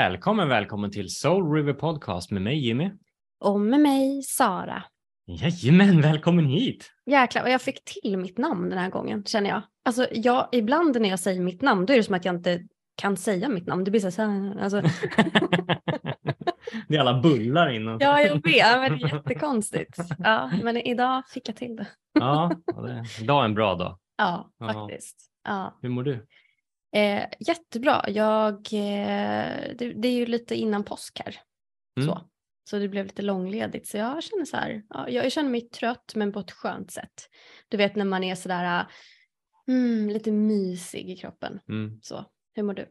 Välkommen, välkommen till Soul River Podcast med mig Jimmy. Och med mig Sara. Jajamän, välkommen hit! Jäklar vad jag fick till mitt namn den här gången känner jag. Alltså jag, ibland när jag säger mitt namn då är det som att jag inte kan säga mitt namn. Det blir så här, alltså. det är alla bullar innan. Ja, jag vet, men det är jättekonstigt. Ja, men idag fick jag till det. ja, det, idag är en bra dag. Ja, faktiskt. Ja. Hur mår du? Eh, jättebra. Jag, eh, det, det, är ju lite innan påsk här. Mm. Så. så det blev lite långledigt. Så jag känner så här, ja, jag känner mig trött men på ett skönt sätt. Du vet när man är sådär mm, lite mysig i kroppen. Mm. Så, hur mår du?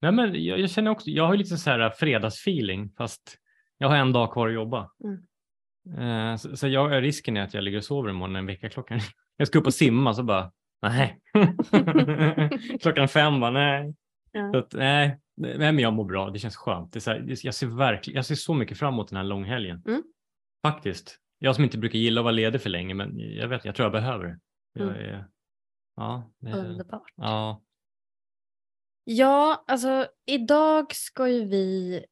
Nej, men jag, jag känner också, jag har lite så här fredagsfeeling fast jag har en dag kvar att jobba. Mm. Eh, så, så jag, risken är att jag ligger och sover imorgon när en veckaklockan Jag ska upp och simma så bara Nej. Klockan fem bara nej. Ja. Att, nej. nej, men jag mår bra. Det känns skönt. Det här, jag, ser verkligen, jag ser så mycket fram emot den här långhelgen. Mm. Faktiskt. Jag som inte brukar gilla att vara ledig för länge, men jag vet, jag tror jag behöver det. Jag mm. ja, det, Underbart. Ja. ja, alltså idag ska ju vi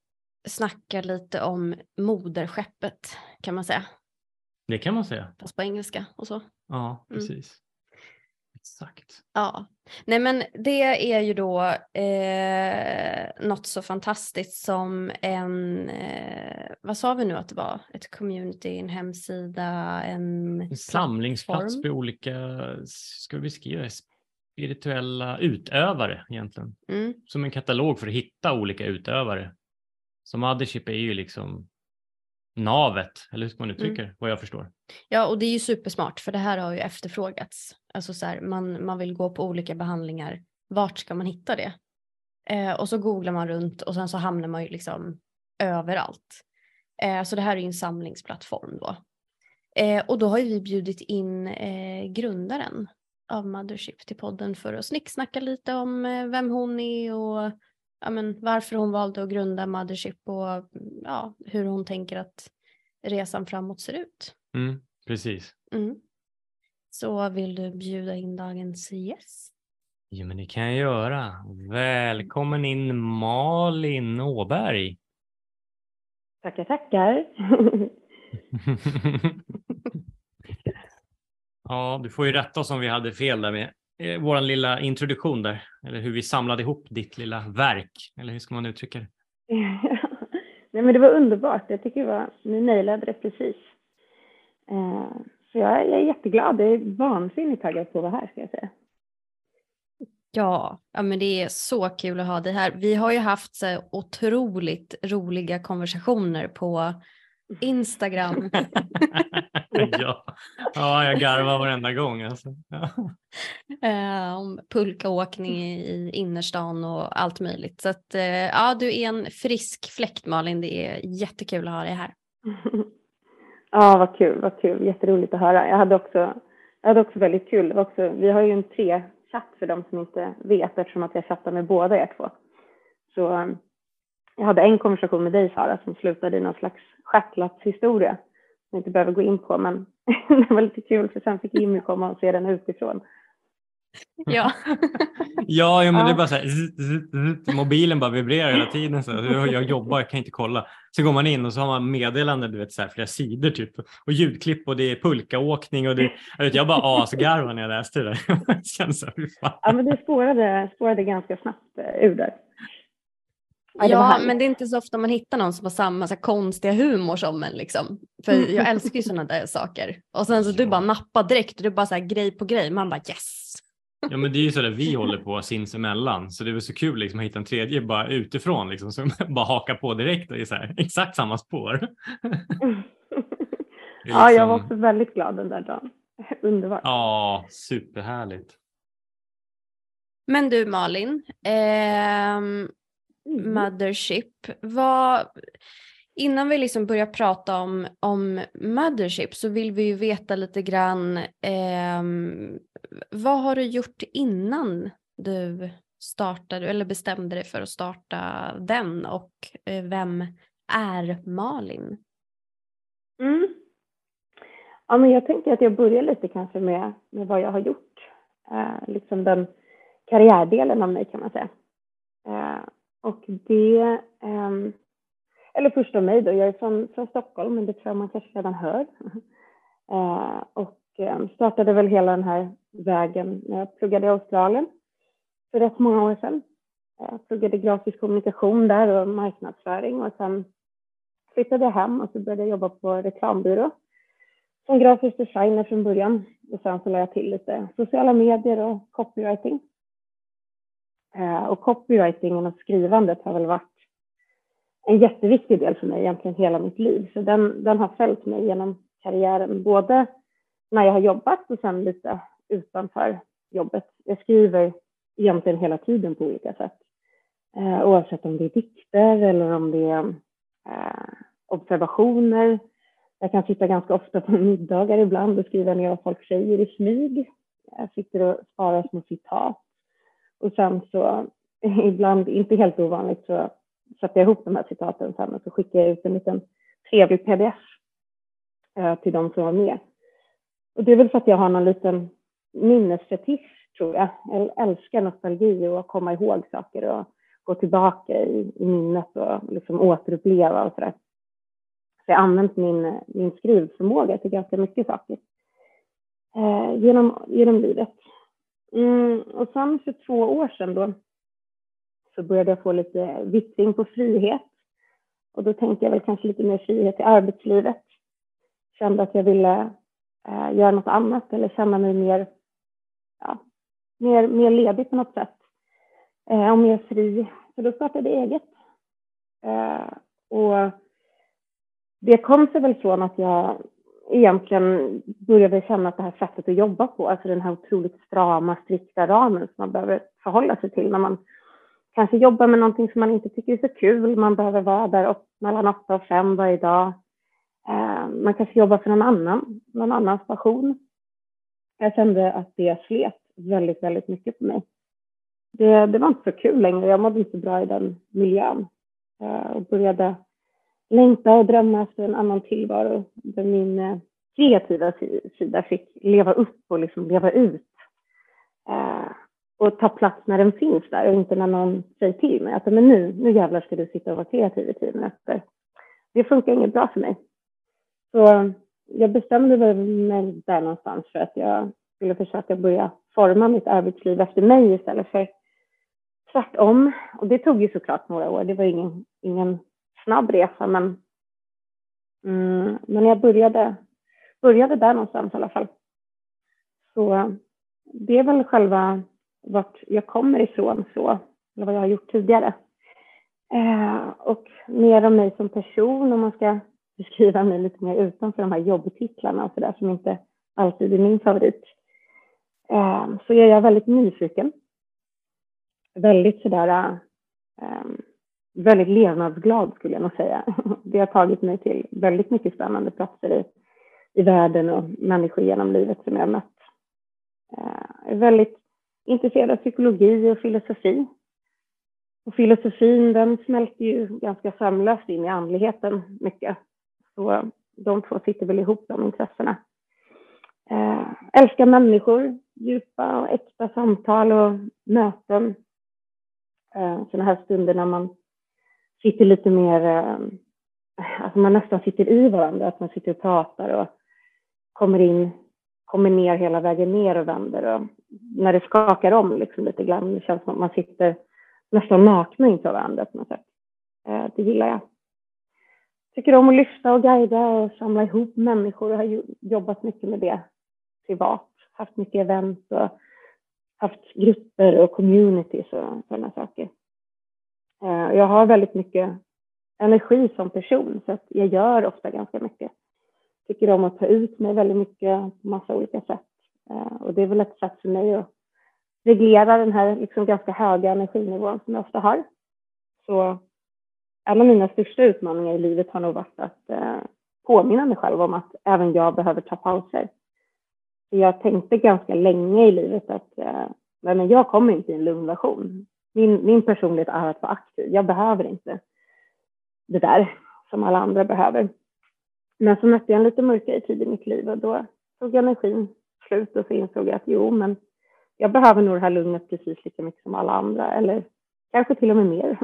snacka lite om moderskeppet kan man säga. Det kan man säga. Fast på engelska och så. Ja, mm. precis. Mm. Exakt. Ja, nej men det är ju då eh, något så fantastiskt som en, eh, vad sa vi nu att det var, ett community, en hemsida, en, en samlingsplats för olika, ska vi beskriva spirituella utövare egentligen. Mm. Som en katalog för att hitta olika utövare. Som Mothership är ju liksom navet, eller hur man uttrycka mm. vad jag förstår. Ja, och det är ju supersmart för det här har ju efterfrågats. Alltså så här, man, man vill gå på olika behandlingar. Vart ska man hitta det? Eh, och så googlar man runt och sen så hamnar man ju liksom överallt. Eh, så det här är ju en samlingsplattform då. Eh, och då har ju vi bjudit in eh, grundaren av Mothership till podden för att snicksnacka lite om eh, vem hon är och ja, men, varför hon valde att grunda Mothership och ja, hur hon tänker att resan framåt ser ut. Mm, precis. Mm. Så vill du bjuda in dagens gäst? Jo, men det kan jag göra. Välkommen in Malin Åberg. Tackar, tackar. ja, du får ju rätta oss om vi hade fel där med eh, vår lilla introduktion där, eller hur vi samlade ihop ditt lilla verk, eller hur ska man uttrycka det? Nej, men det var underbart. Jag tycker det var, ni nailade det precis. Eh, så jag, jag är jätteglad. Jag är vansinnigt taggad på att vara här ska jag säga. Ja, ja, men det är så kul att ha dig här. Vi har ju haft så otroligt roliga konversationer på Instagram. ja. ja, jag garvar varenda gång. Alltså. Ja. Eh, om pulkaåkning i innerstan och allt möjligt. Så att, eh, ja, du är en frisk fläkt Malin. Det är jättekul att ha dig här. Ja, vad kul, vad kul. Jätteroligt att höra. Jag hade också, jag hade också väldigt kul. Också, vi har ju en tre-chatt för de som inte vet eftersom att jag chattar med båda er två. Så um, jag hade en konversation med dig Sara som slutade i någon slags stjärtlappshistoria som jag inte behöver gå in på men det var lite kul för sen fick Jimmy komma och se den utifrån. Ja. ja, men ja. det är bara så här, zzz, zzz, mobilen bara vibrerar hela tiden. Så jag jobbar, jag kan inte kolla. Så går man in och så har man meddelanden, du vet, så här, flera sidor typ. Och ljudklipp och det är pulkaåkning och det, jag, vet, jag bara asgarvade när jag läste det. Känns så, ja, men det spårade, spårade ganska snabbt eh, ur där. Ja, ja men det är inte så ofta man hittar någon som har samma så här, konstiga humor som en. Liksom. För jag älskar ju sådana där saker. Och sen så du bara nappar direkt och du bara så här, grej på grej. Man bara yes. Ja men det är ju så där vi håller på sinsemellan så det är väl så kul liksom att hitta en tredje bara utifrån liksom som bara hakar på direkt och är så här, exakt samma spår. Liksom... Ja jag var också väldigt glad den där dagen. Underbart. Ja superhärligt. Men du Malin, eh. Mothership, vad innan vi liksom börjar prata om, om Mothership så vill vi ju veta lite grann eh, vad har du gjort innan du startade eller bestämde dig för att starta den och eh, vem är Malin? Mm. Ja, men jag tänker att jag börjar lite kanske med, med vad jag har gjort. Eh, liksom den karriärdelen av mig kan man säga. Eh, och det, ehm, eller först om mig då, jag är från, från Stockholm, men det tror jag man kanske redan hör. uh, och um, startade väl hela den här vägen när jag pluggade i Australien för rätt många år sedan. Jag pluggade grafisk kommunikation där och marknadsföring och sen flyttade jag hem och så började jag jobba på reklambyrå som grafisk designer från början och sen så lade jag till lite sociala medier och copywriting. Eh, och copywritingen och skrivandet har väl varit en jätteviktig del för mig egentligen hela mitt liv. Så den, den har följt mig genom karriären, både när jag har jobbat och sen lite utanför jobbet. Jag skriver egentligen hela tiden på olika sätt. Eh, oavsett om det är dikter eller om det är eh, observationer. Jag kan sitta ganska ofta på middagar ibland och skriva ner vad folk säger i smyg. Jag sitter och sparar små citat. Och sen så ibland, inte helt ovanligt, så sätter jag ihop de här citaten sen och så skickar jag ut en liten trevlig pdf eh, till de som var med. Och det är väl för att jag har någon liten minnesfetisch, tror jag. Jag älskar nostalgi och att komma ihåg saker och gå tillbaka i, i minnet och liksom återuppleva och sådär. Så jag har använt min, min skrivförmåga till ganska mycket saker eh, genom, genom livet. Mm, och sen för två år sedan då så började jag få lite vittring på frihet. Och då tänkte jag väl kanske lite mer frihet i arbetslivet. Kände att jag ville eh, göra något annat eller känna mig mer, ja, mer, mer ledig på något sätt. Eh, och mer fri. Så då startade jag eget. Eh, och det kom sig väl från att jag egentligen började känna att det här sättet att jobba på, alltså den här otroligt strama, strikta ramen som man behöver förhålla sig till när man kanske jobbar med någonting som man inte tycker är så kul. Man behöver vara där mellan åtta och fem varje dag. Eh, man kanske jobbar för någon annan, någon annans passion. Jag kände att det slet väldigt, väldigt mycket på mig. Det, det var inte så kul längre. Jag mådde inte bra i den miljön eh, och började längta och drömma efter en annan tillvaro där min eh, kreativa sida fick leva upp och liksom leva ut. Och ta plats när den finns där och inte när någon säger till mig att men nu, nu jävlar ska du sitta och vara kreativ i tio minuter. Det funkar inget bra för mig. Så jag bestämde mig där någonstans för att jag skulle försöka börja forma mitt arbetsliv efter mig istället för tvärtom. Och det tog ju såklart några år. Det var ingen, ingen snabb resa, men, mm, men jag började, började där någonstans i alla fall. Så det är väl själva vart jag kommer ifrån så, eller vad jag har gjort tidigare. Eh, och mer om mig som person, om man ska beskriva mig lite mer utanför de här jobbtitlarna och sådär som inte alltid är min favorit. Eh, så är jag väldigt nyfiken. Väldigt sådär eh, väldigt levnadsglad skulle jag nog säga. Det har tagit mig till väldigt mycket spännande platser i, i världen och människor genom livet som jag har mött. Eh, väldigt intresserad av psykologi och filosofi. Och filosofin den smälter ju ganska sömlöst in i andligheten mycket. Så de två sitter väl ihop, de intressena. Eh, älskar människor, djupa och äkta samtal och möten. Eh, sådana här stunder när man sitter lite mer, eh, alltså man nästan sitter i varandra, att man sitter och pratar och kommer in, kommer ner hela vägen ner och vänder och när det skakar om liksom lite grann, det känns som att man sitter nästan nakna inför varandra på något sätt. Eh, det gillar jag. Tycker om att lyfta och guida och samla ihop människor och har jobbat mycket med det privat. Haft mycket event och haft grupper och communities och sådana saker. Eh, jag har väldigt mycket energi som person så att jag gör ofta ganska mycket. Tycker om att ta ut mig väldigt mycket på massa olika sätt. Eh, och det är väl ett sätt för mig att reglera den här liksom ganska höga energinivån som jag ofta har. Så en av mina största utmaningar i livet har nog varit att eh, påminna mig själv om att även jag behöver ta pauser. Jag tänkte ganska länge i livet att eh, men jag kommer inte i en lugn version. Min, min personlighet är att vara aktiv. Jag behöver inte det där som alla andra behöver. Men så mötte jag en lite mörkare tid i mitt liv och då tog energin slut och så insåg jag att jo, men jag behöver nog det här lugnet precis lika mycket som alla andra eller kanske till och med mer.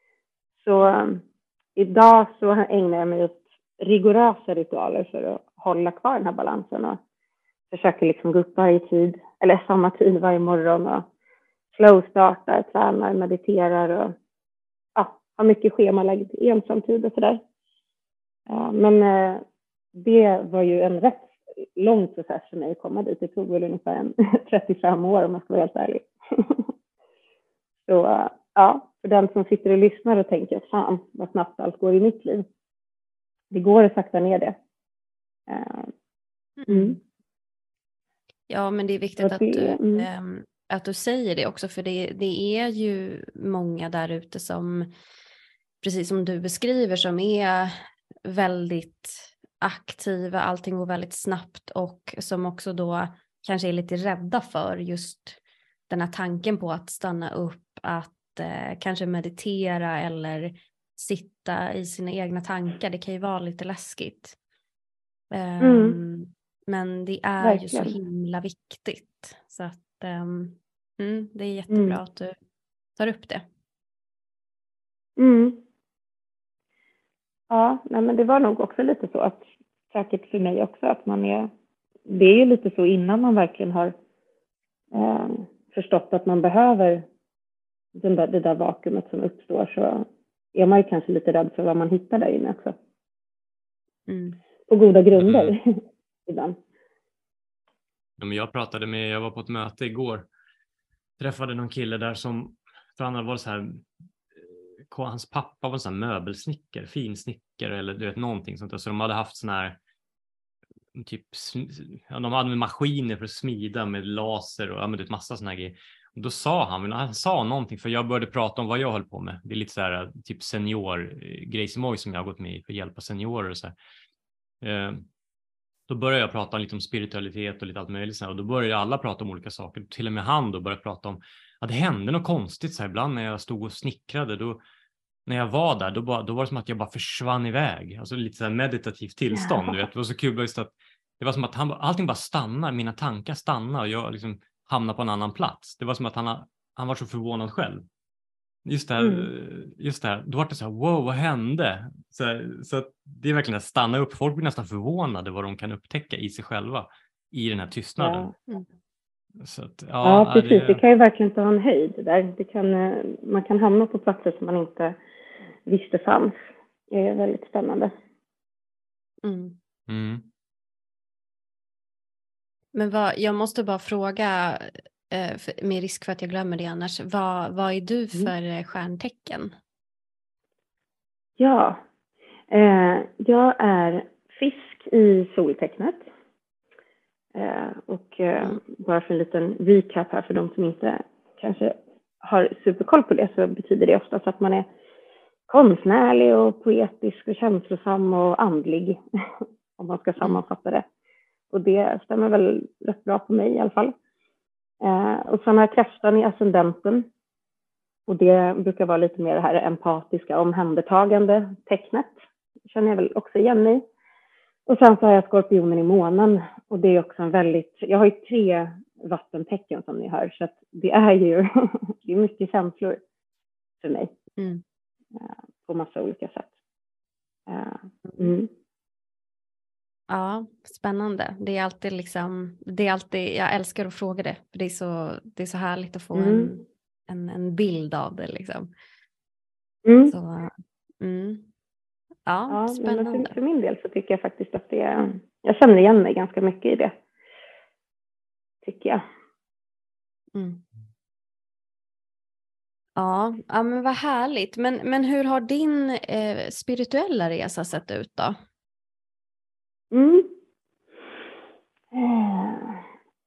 Så um, idag så ägnar jag mig åt rigorösa ritualer för att hålla kvar den här balansen och försöker liksom gå upp varje tid, eller samma tid varje morgon och slowstartar, tränar, mediterar och ja, har mycket schemalagd ensamtid och sådär. Ja, men eh, det var ju en rätt lång process för mig att komma dit. Det tog väl ungefär en 35 år om jag ska vara helt ärlig. Så ja, för den som sitter och lyssnar och tänker fan vad snabbt allt går i mitt liv. Det går att sakta ner det. Eh, mm. Ja, men det är viktigt att, du, mm. Ehm, att du säger det också, för det, det är ju många där ute som, precis som du beskriver, som är väldigt aktiva, allting går väldigt snabbt och som också då kanske är lite rädda för just den här tanken på att stanna upp, att eh, kanske meditera eller sitta i sina egna tankar. Det kan ju vara lite läskigt. Um, mm. Men det är Verkligen. ju så himla viktigt. Så att um, mm, det är jättebra mm. att du tar upp det. Mm. Ja, nej, men det var nog också lite så att säkert för mig också att man är, det är ju lite så innan man verkligen har eh, förstått att man behöver den där, det där vakuumet som uppstår så är man ju kanske lite rädd för vad man hittar där inne också. Mm. På goda grunder mm. ibland. Ja, men jag pratade med, jag var på ett möte igår, träffade någon kille där som, för han var så här, hans pappa var en möbelsnickare, finsnickare eller du vet någonting sånt där. Så de hade haft sån här typ, ja, de hade maskiner för att smida med laser och ja, men massa såna grejer. Och då sa han, han sa någonting för jag började prata om vad jag höll på med. Det är lite så här typ seniorgrejsimoj eh, som jag har gått med i för att hjälpa seniorer och så här. Eh, då började jag prata lite om spiritualitet och lite allt möjligt så här, och då började alla prata om olika saker. Till och med han då började prata om att det hände något konstigt så här ibland när jag stod och snickrade. Då, när jag var där, då, bara, då var det som att jag bara försvann iväg. Alltså lite så här meditativt tillstånd. Ja. Du vet. Det var så kul just att det var som att han, allting bara stannar, mina tankar stannar och jag liksom hamnar på en annan plats. Det var som att han, han var så förvånad själv. Just det här, mm. just det här då var det så här, wow, vad hände? Så, här, så det är verkligen att stanna upp. Folk blir nästan förvånade vad de kan upptäcka i sig själva i den här tystnaden. Ja. Mm. Att, ja, ja, precis. Det... det... kan ju verkligen ta en höjd där. Det kan, eh, man kan hamna på platser som man inte visste fanns. Det är väldigt spännande. Mm. Mm. Men vad, jag måste bara fråga, eh, med risk för att jag glömmer det annars, vad, vad är du mm. för mm. stjärntecken? Ja, eh, jag är fisk i soltecknet. Eh, och eh, mm. bara för en liten recap här för de som inte kanske har superkoll på det så betyder det oftast att man är konstnärlig och poetisk och känslosam och andlig om man ska mm. sammanfatta det. Och det stämmer väl rätt bra på mig i alla fall. Eh, och sen har jag kräftan i ascendenten. Och det brukar vara lite mer det här empatiska omhändertagande tecknet. känner jag väl också igen mig Och sen så har jag skorpionen i månen och det är också en väldigt, jag har ju tre vattentecken som ni hör så att det är ju, det är mycket känslor för mig. Mm. Eh, på massa olika sätt. Eh, mm. Ja, spännande. Det är alltid liksom, det är alltid, jag älskar att fråga det, för det är så, det är så härligt att få mm. en, en, en, bild av det liksom. Mm. Så, mm. Ja, ja, spännande. För, för, min del så tycker jag faktiskt att det är, jag känner igen mig ganska mycket i det. Tycker jag. Mm. Ja, ja, men vad härligt. Men, men hur har din eh, spirituella resa sett ut då? Mm. Eh,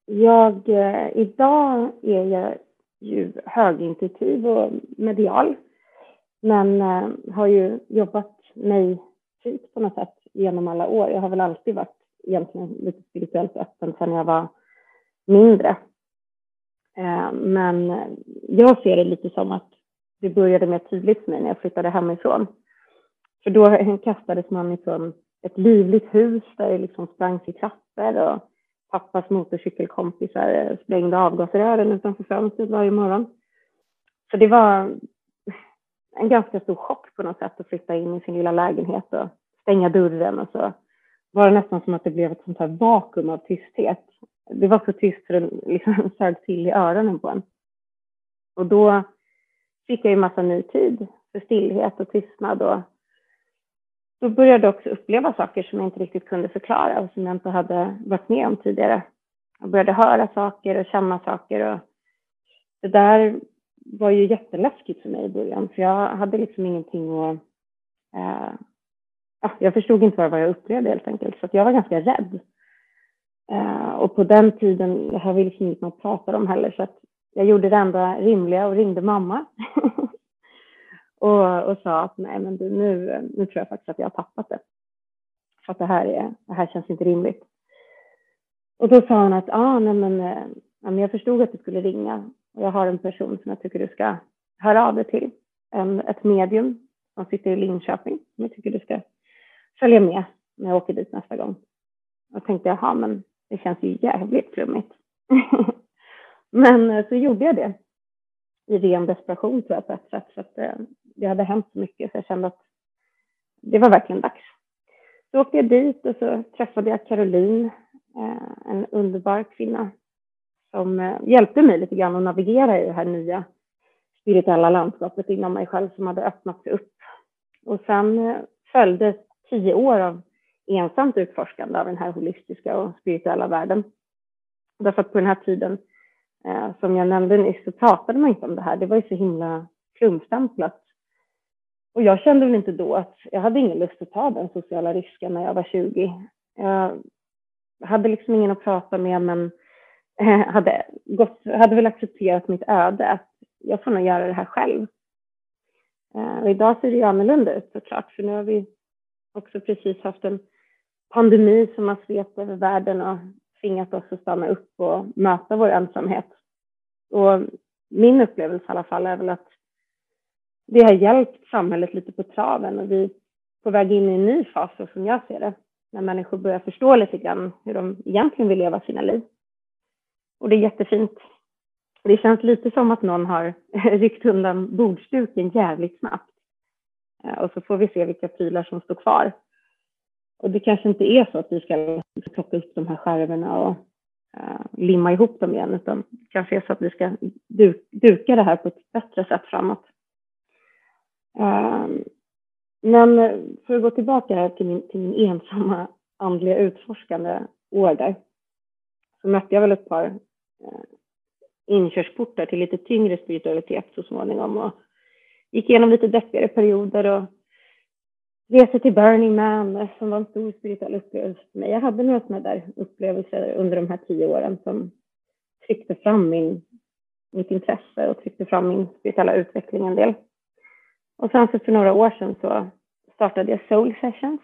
jag, eh, idag är jag ju högintuitiv och medial, men eh, har ju jobbat mig fint på något sätt genom alla år. Jag har väl alltid varit egentligen lite spirituellt öppen sedan jag var mindre. Eh, men jag ser det lite som att det började mer tydligt för mig när jag flyttade hemifrån. För då kastades man ifrån ett livligt hus där det liksom sprangs i trappor och pappas motorcykelkompisar sprängde avgasrören utanför fönstret varje morgon. Så det var, en ganska stor chock på något sätt att flytta in i sin lilla lägenhet och stänga dörren och så var det nästan som att det blev ett sånt här vakuum av tysthet. Det var så tyst så det liksom sög till i öronen på en. Och då fick jag ju massa ny tid för stillhet och tystnad och då började jag också uppleva saker som jag inte riktigt kunde förklara och som jag inte hade varit med om tidigare. Jag började höra saker och känna saker och det där var ju jätteläskigt för mig i början för jag hade liksom ingenting att eh, jag förstod inte vad jag upplevde helt enkelt, så jag var ganska rädd. Uh, och på den tiden, det här var liksom inget man pratade om heller, så att jag gjorde det enda rimliga och ringde mamma. och, och sa att nej, men du, nu, nu tror jag faktiskt att jag har tappat det. För att det här, är, det här känns inte rimligt. Och då sa hon att ah, nej, men, eh, ja, men jag förstod att du skulle ringa och jag har en person som jag tycker du ska höra av dig till. En, ett medium som sitter i Linköping som jag tycker du ska följa med när jag åker dit nästa gång. Och tänkte, jaha, men det känns ju jävligt flummigt. men eh, så gjorde jag det i ren desperation tror jag på ett sätt. För att eh, det hade hänt så mycket så jag kände att det var verkligen dags. Så åkte jag dit och så träffade jag Caroline, eh, en underbar kvinna som hjälpte mig lite grann att navigera i det här nya spirituella landskapet inom mig själv som hade öppnat sig upp. Och sen följde tio år av ensamt utforskande av den här holistiska och spirituella världen. Därför att på den här tiden, eh, som jag nämnde nyss, så pratade man inte om det här. Det var ju så himla klumpstämplat. Och jag kände väl inte då att jag hade ingen lust att ta den sociala risken när jag var 20. Jag hade liksom ingen att prata med, men eh, hade, gått, hade väl accepterat mitt öde, att jag får nog göra det här själv. Eh, och idag ser det ju annorlunda ut såklart, för nu har vi också precis haft en pandemi som har svept över världen och tvingat oss att stanna upp och möta vår ensamhet. Och min upplevelse i alla fall är väl att det har hjälpt samhället lite på traven och vi är på väg in i en ny fas som jag ser det. När människor börjar förstå lite grann hur de egentligen vill leva sina liv. Och det är jättefint. Det känns lite som att någon har ryckt undan bordsduken jävligt snabbt. Eh, och så får vi se vilka prylar som står kvar. Och det kanske inte är så att vi ska plocka upp de här skärvorna och uh, limma ihop dem igen, utan det kanske är så att vi ska du duka det här på ett bättre sätt framåt. Uh, men för att gå tillbaka till min, till min ensamma andliga utforskande år där, så mötte jag väl ett par eh, uh, inkörsportar till lite tyngre spiritualitet så småningom och gick igenom lite deppigare perioder och reste till Burning Man som var en stor spirituell upplevelse för mig. Jag hade några sådana där upplevelser under de här tio åren som tryckte fram min, mitt intresse och tryckte fram min spirituella utveckling en del. Och sen så för några år sedan så startade jag Soul Sessions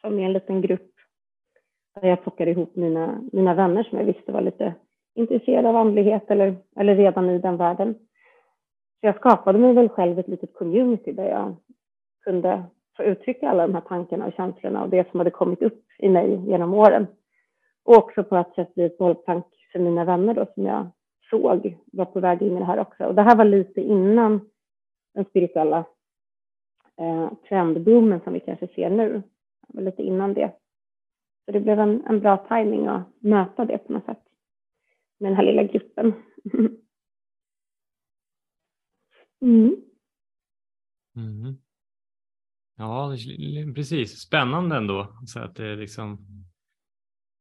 som är en liten grupp där jag plockade ihop mina, mina vänner som jag visste var lite intresserade av andlighet eller, eller redan i den världen. Så jag skapade mig väl själv ett litet community där jag kunde få uttrycka alla de här tankarna och känslorna och det som hade kommit upp i mig genom åren. Och också på ett sätt bli ett bollplank för mina vänner då som jag såg var på väg in i det här också. Och det här var lite innan den spirituella eh, trendboomen som vi kanske ser nu. Det var lite innan det. Så det blev en, en bra timing att möta det på något sätt med den här lilla gruppen. Mm. Mm. Ja, precis. Spännande ändå. Så att det liksom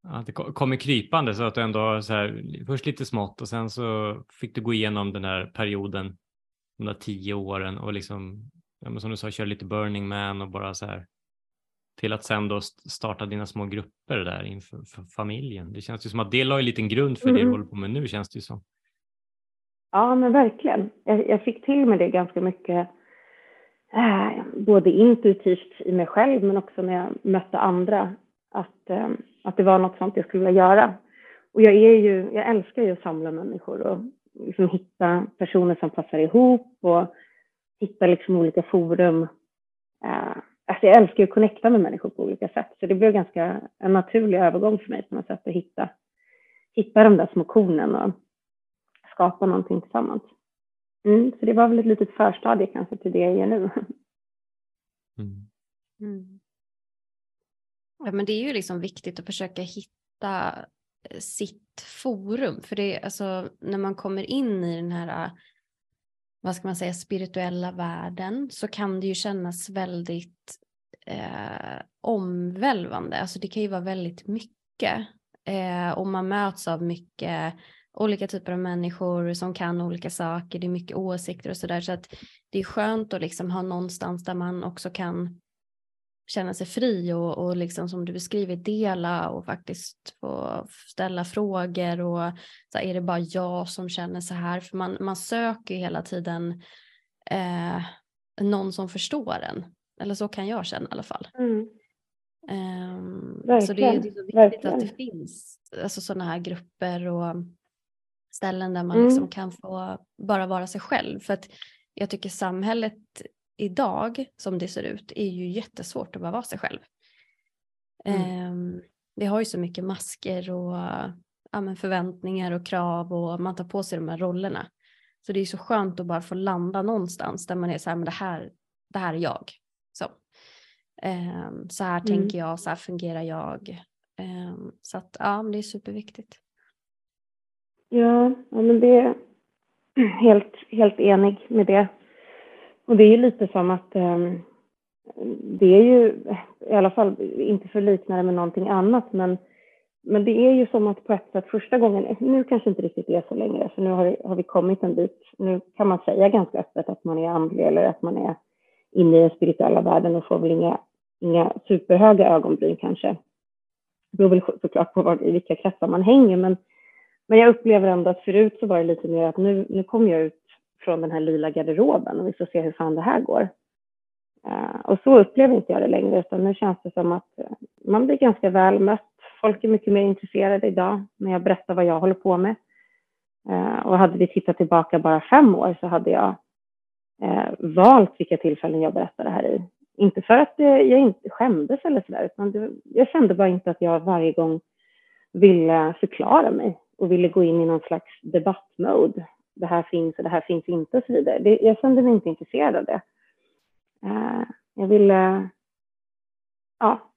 att det kommer krypande så att du ändå så här, först lite smått och sen så fick du gå igenom den här perioden, de där tio åren och liksom, ja, som du sa, köra lite Burning Man och bara så här till att sen då starta dina små grupper där inför familjen. Det känns ju som att det la en liten grund för mm. det du mm. håller på med nu känns det ju som. Ja, men verkligen. Jag, jag fick till mig det ganska mycket, eh, både intuitivt i mig själv men också när jag mötte andra, att, eh, att det var något sånt jag skulle vilja göra. Och jag, är ju, jag älskar ju att samla människor och liksom hitta personer som passar ihop och hitta liksom olika forum. Eh, alltså jag älskar att connecta med människor på olika sätt, så det blev ganska en naturlig övergång för mig på något sätt att hitta, hitta de där små kornen och skapa någonting tillsammans. Mm, så det var väl ett litet förstadie kanske till det jag gör nu. Mm. Mm. Ja, men det är ju liksom viktigt att försöka hitta eh, sitt forum. För det är alltså när man kommer in i den här vad ska man säga, spirituella världen så kan det ju kännas väldigt eh, omvälvande. Alltså det kan ju vara väldigt mycket eh, och man möts av mycket olika typer av människor som kan olika saker. Det är mycket åsikter och sådär så att det är skönt att liksom ha någonstans där man också kan känna sig fri och, och liksom som du beskriver dela och faktiskt få ställa frågor och så här, är det bara jag som känner så här? För man, man söker hela tiden eh, någon som förstår en. Eller så kan jag känna i alla fall. Mm. Um, så det är, det är så viktigt Verkligen. att det finns alltså, sådana här grupper och ställen där man mm. liksom kan få bara vara sig själv. För att jag tycker samhället idag som det ser ut är ju jättesvårt att bara vara sig själv. Mm. Um, vi har ju så mycket masker och ja, förväntningar och krav och man tar på sig de här rollerna. Så det är så skönt att bara få landa någonstans där man är så här, men det här, det här är jag. Så, um, så här mm. tänker jag, så här fungerar jag. Um, så att ja, det är superviktigt. Ja, ja men det är helt, helt enig med det. Och det är ju lite som att um, det är ju, i alla fall inte för liknande med någonting annat, men, men det är ju som att på ett sätt första gången, nu kanske inte riktigt är så längre, för nu har, har vi kommit en bit, nu kan man säga ganska öppet att man är andlig eller att man är inne i den spirituella världen och får väl inga, inga superhöga ögonbryn kanske. Det beror väl såklart på var, i vilka kretsar man hänger, men, men jag upplever ändå att förut så var det lite mer att nu, nu kommer jag ut från den här lila garderoben och vi får se hur fan det här går. Uh, och så upplever inte jag det längre, utan nu känns det som att eh, man blir ganska väl mött. Folk är mycket mer intresserade idag när jag berättar vad jag håller på med. Uh, och hade vi tittat tillbaka bara fem år så hade jag valt vilka tillfällen jag berättade här i. Inte för att jag inte skämdes eller sådär, utan det, jag kände bara inte att jag varje gång ville förklara mig och ville gå in i någon slags debattmode det här finns och det här finns inte och så vidare. Det, jag kände mig inte intresserad av det. Uh, jag ville, ja.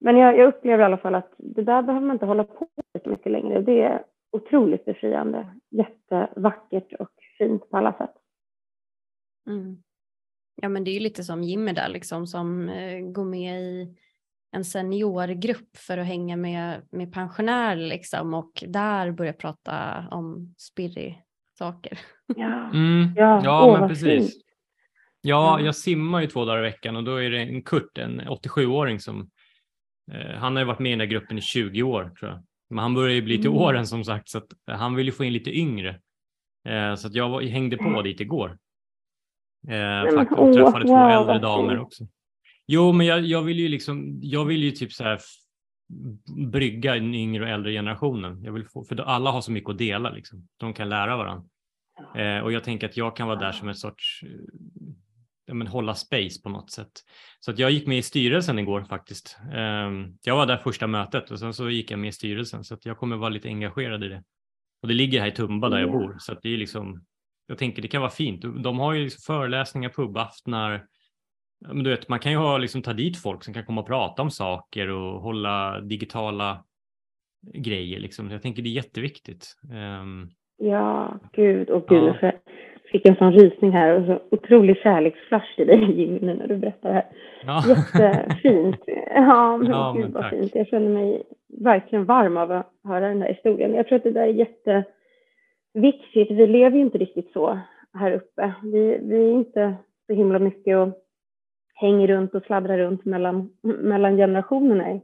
Men jag, jag, upplever i alla fall att det där behöver man inte hålla på med så mycket längre. Det är otroligt befriande, jättevackert och fint på alla sätt. Mm. Ja men det är ju lite som Jimmy där liksom som eh, går med i en seniorgrupp för att hänga med, med pensionärer liksom och där börja prata om spirrig saker. Ja, mm. ja, ja Åh, men precis. Fint. Ja, jag simmar ju två dagar i veckan och då är det en Kurt, en 87-åring som eh, han har ju varit med i den där gruppen i 20 år tror jag. Men han börjar ju bli till mm. åren som sagt så att han vill ju få in lite yngre. Eh, så att jag var, hängde på mm. dit igår. Eh, faktiskt, och träffade två äldre damer också. Jo, men jag, jag vill ju liksom, jag vill ju typ så här brygga den yngre och äldre generationen. Jag vill få, för alla har så mycket att dela, liksom. de kan lära varandra. Eh, och jag tänker att jag kan vara där som en sorts, eh, men, hålla space på något sätt. Så att jag gick med i styrelsen igår faktiskt. Eh, jag var där första mötet och sen så gick jag med i styrelsen så att jag kommer vara lite engagerad i det. Och det ligger här i Tumba där jag bor så att det är liksom, jag tänker det kan vara fint. De har ju föreläsningar, pubaftnar, men du vet, man kan ju ha, liksom, ta dit folk som kan komma och prata om saker och hålla digitala grejer. Liksom. Jag tänker det är jätteviktigt. Um, ja, gud och gud. Ja. Jag fick en sån rysning här och så otrolig kärleksflash i dig Jimmy när du berättar det här. Ja. Jättefint. Ja, men ja, gud men vad tack. fint. Jag känner mig verkligen varm av att höra den här historien. Jag tror att det där är jätteviktigt. Vi lever ju inte riktigt så här uppe. Vi, vi är inte så himla mycket och hänger runt och sladdrar runt mellan, mellan generationerna i,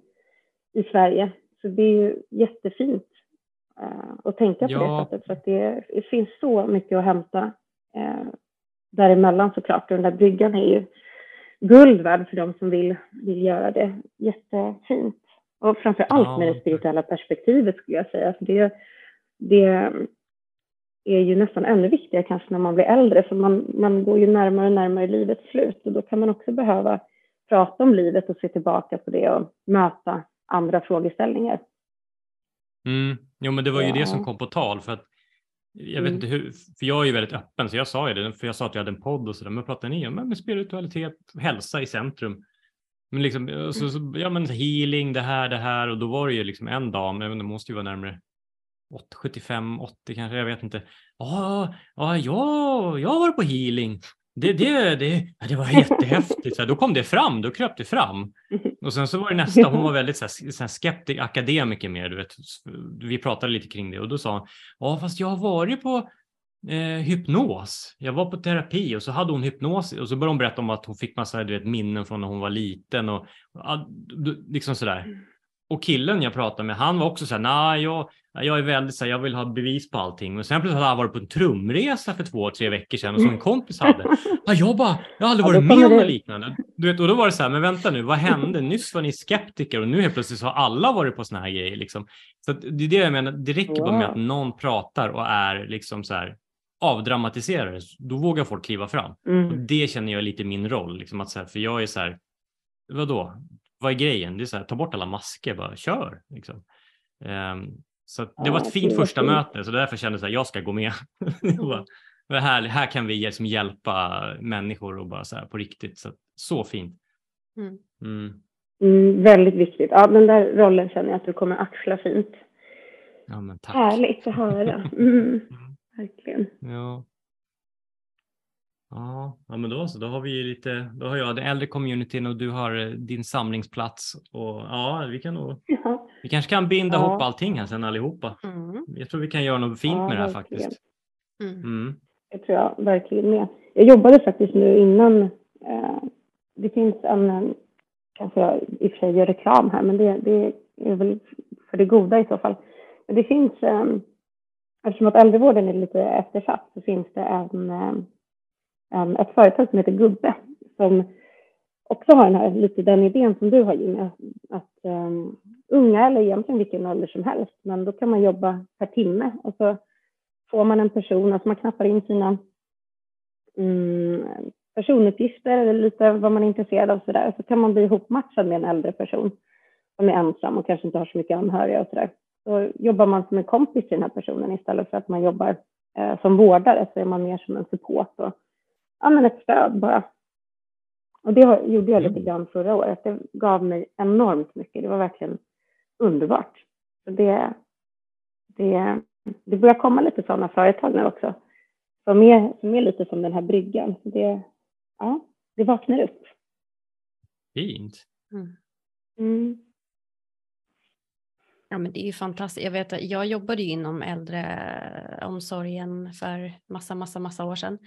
i Sverige. Så det är ju jättefint uh, att tänka på ja. det sättet för att det, det, finns så mycket att hämta uh, däremellan såklart. Och den där bryggan är ju guld värd för de som vill, vill göra det. Jättefint. Och framför allt ja. med det spirituella perspektivet skulle jag säga. För det, det, är ju nästan ännu viktigare kanske när man blir äldre, för man, man går ju närmare och närmare livets slut och då kan man också behöva prata om livet och se tillbaka på det och möta andra frågeställningar. Mm. Jo, men det var ju ja. det som kom på tal för att jag vet mm. inte hur, för jag är ju väldigt öppen så jag sa ju det, för jag sa att vi hade en podd och sådär, men pratade ni om med spiritualitet, hälsa i centrum. Men liksom, så, så, ja men healing, det här, det här och då var det ju liksom en dam, det måste ju vara närmare 75, 80 kanske, jag vet inte. Ja, ja, ja jag har varit på healing. Det, det, det, det var jättehäftigt. Så då kom det fram, då kröp det fram. Och sen så var det nästa, hon var väldigt så här, så här skeptisk, akademiker mer, du vet. Vi pratade lite kring det och då sa hon, ja fast jag har varit på eh, hypnos. Jag var på terapi och så hade hon hypnos och så började hon berätta om att hon fick massa du vet, minnen från när hon var liten och liksom sådär. Och killen jag pratade med, han var också så här, nej, jag, jag är väldigt så här, jag vill ha bevis på allting. Och sen plötsligt hade han varit på en trumresa för två, tre veckor sedan och som en kompis hade. Ja, jag bara, jag har aldrig varit med om något liknande. Du vet, och då var det så här, men vänta nu, vad hände? Nyss var ni skeptiker och nu helt plötsligt så har alla varit på såna här grejer. Liksom. Så det är det jag menar, det räcker bara med att någon pratar och är liksom så här avdramatiserare, då vågar folk kliva fram. Mm. Och det känner jag är lite min roll, liksom att så här, för jag är så här, vadå, vad är grejen? Det är så här, ta bort alla masker, bara kör. Liksom. Um, så det var ett fint första möte, så därför kände jag att jag ska gå med. det här, här kan vi liksom hjälpa människor och bara så på riktigt. Så, så fint. Mm. Mm. Mm, väldigt viktigt. Ja, den där rollen känner jag att du kommer axla fint. Ja, men tack. Härligt att höra. Mm. Verkligen. Ja. Ja, ja men då så. Då har vi lite, då har jag den äldre communityn och du har eh, din samlingsplats och ja, vi kan nog, ja. vi kanske kan binda ja. ihop allting här sen allihopa. Mm. Jag tror vi kan göra något fint ja, med det här verkligen. faktiskt. Mm. Mm. Det tror jag verkligen med. Jag jobbade faktiskt nu innan, eh, det finns en, kanske jag i och för sig gör reklam här, men det, det är väl för det goda i så fall. Men det finns, eh, eftersom att äldrevården är lite eftersatt så finns det en eh, Ehm, ett företag som heter Gubbe som också har den här, lite den idén som du har Jimmy, att um, unga eller egentligen vilken ålder som helst, men då kan man jobba per timme. Och så får man en person, alltså man knappar in sina um, personuppgifter eller lite vad man är intresserad av sådär, så kan man bli ihopmatchad med en äldre person som är ensam och kanske inte har så mycket anhöriga och sådär. Så jobbar man som en kompis till den här personen. Istället för att man jobbar eh, som vårdare så är man mer som en support och ja, men ett stöd bara. Och det gjorde jag lite mm. grann förra året. Det gav mig enormt mycket. Det var verkligen underbart. Så det, det, det börjar komma lite sådana företag nu också. Som är, som är lite som den här bryggan. Så det, ja, det vaknar upp. Fint. Mm. Mm. Ja men det är ju fantastiskt. Jag vet jag jobbade ju inom äldreomsorgen för massa, massa, massa år sedan.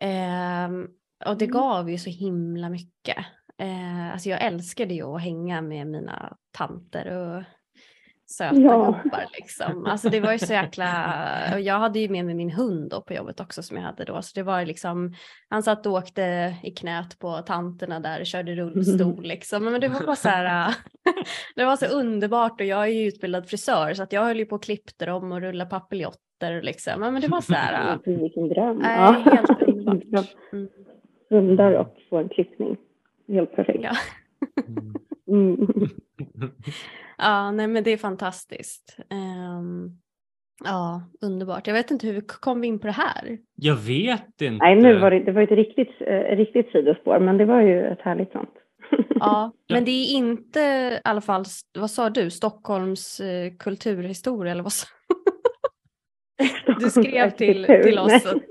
Eh, och det mm. gav ju så himla mycket. Eh, alltså jag älskade ju att hänga med mina tanter och söta ja. gubbar liksom. Alltså det var ju så jäkla, och jag hade ju med mig min hund då på jobbet också som jag hade då. Så det var liksom, han satt och åkte i knät på tanterna där och körde rullstol liksom. Men det var bara så här, det var så underbart och jag är ju utbildad frisör så att jag höll ju på och klippte dem och rulla papiljotter liksom. Men det var så här. Vilken dröm. Äh, ja. Helt underbart. Mm. Hundar och få en klippning. Helt perfekt. Ja. Mm. ja, nej men det är fantastiskt. Um, ja, underbart. Jag vet inte hur vi kom in på det här. Jag vet inte. Nej, nu var det, det var ett riktigt, eh, riktigt sidospår, men det var ju ett härligt sånt. ja, men det är inte i alla fall, vad sa du, Stockholms eh, kulturhistoria eller vad sa du? skrev till, till oss att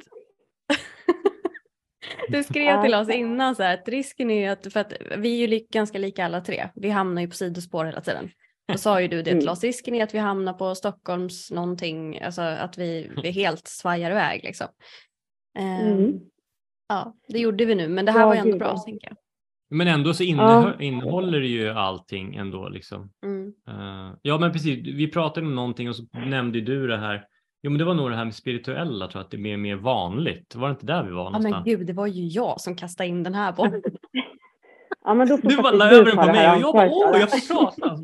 du skrev till oss innan så här, att risken är ju att, för att vi är ju ganska lika alla tre, vi hamnar ju på sidospår hela tiden. Då sa ju du det till mm. oss, risken är att vi hamnar på Stockholms någonting, alltså att vi, vi helt svajar iväg liksom. Um, mm. Ja, det gjorde vi nu, men det här ja, var ju ändå bra, tänker jag. Men ändå så innehåller, ja. innehåller det ju allting ändå liksom. Mm. Uh, ja men precis, vi pratade om någonting och så nämnde du det här Jo, men det var nog det här med spirituella, tror jag, att det är mer, mer vanligt. Var det inte där vi var någonstans? Ja, men gud, det var ju jag som kastade in den här bollen. ja, men då du bara la över den på mig och jag bara, åh, jag får prata.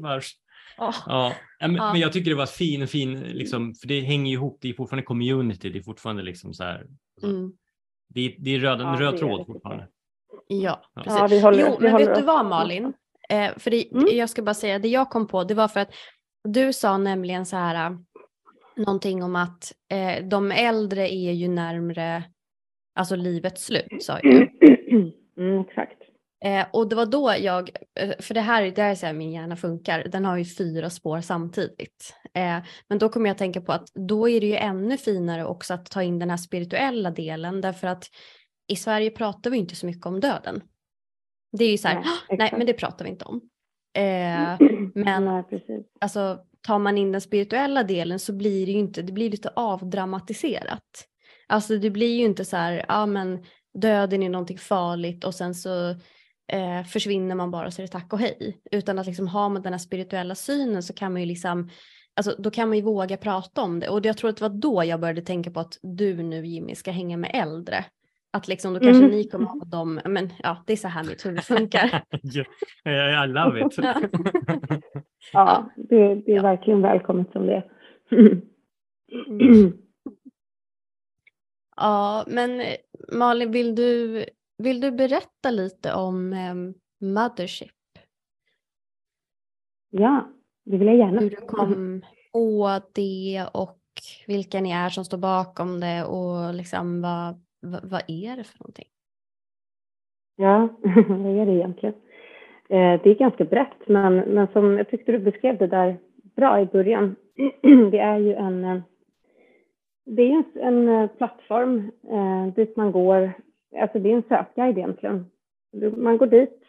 Oh. Ja, men, ja. men jag tycker det var fin, fin, liksom, för det hänger ihop, det är fortfarande community, det är fortfarande liksom så här. Alltså, mm. det, är, det är röd, en ja, röd tråd fortfarande. Ja, precis. Ja, vi håller, jo, vi men vet du vad Malin? Eh, för det, mm. jag ska bara säga, det jag kom på, det var för att du sa nämligen så här, någonting om att eh, de äldre är ju närmre alltså livets slut sa jag. Mm, exakt. Eh, och det var då jag, eh, för det här, det här är så här min hjärna funkar, den har ju fyra spår samtidigt. Eh, men då kommer jag tänka på att då är det ju ännu finare också att ta in den här spirituella delen därför att i Sverige pratar vi inte så mycket om döden. Det är ju så här, nej, nej men det pratar vi inte om. Eh, men nej, alltså tar man in den spirituella delen så blir det ju inte, det blir lite avdramatiserat. Alltså det blir ju inte så här, ja men döden är någonting farligt och sen så eh, försvinner man bara så är det tack och hej. Utan att liksom har man den här spirituella synen så kan man ju liksom, alltså då kan man ju våga prata om det. Och jag tror att det var då jag började tänka på att du nu Jimmy ska hänga med äldre. Att liksom då kanske mm. ni kommer ha dem, men ja det är så här mitt huvud funkar. I love it. ja, det, det är verkligen välkommet som det mm. Ja, men Malin, vill du, vill du berätta lite om um, Mothership? Ja, det vill jag gärna. Hur du kom på det och vilka ni är som står bakom det och liksom vad, vad, vad är det för någonting? Ja, vad är det egentligen? Eh, det är ganska brett, men, men som jag tyckte du beskrev det där bra i början. det är ju en eh, det är en en eh, plattform eh, dit man går, alltså det är en sökguide egentligen. Man går dit,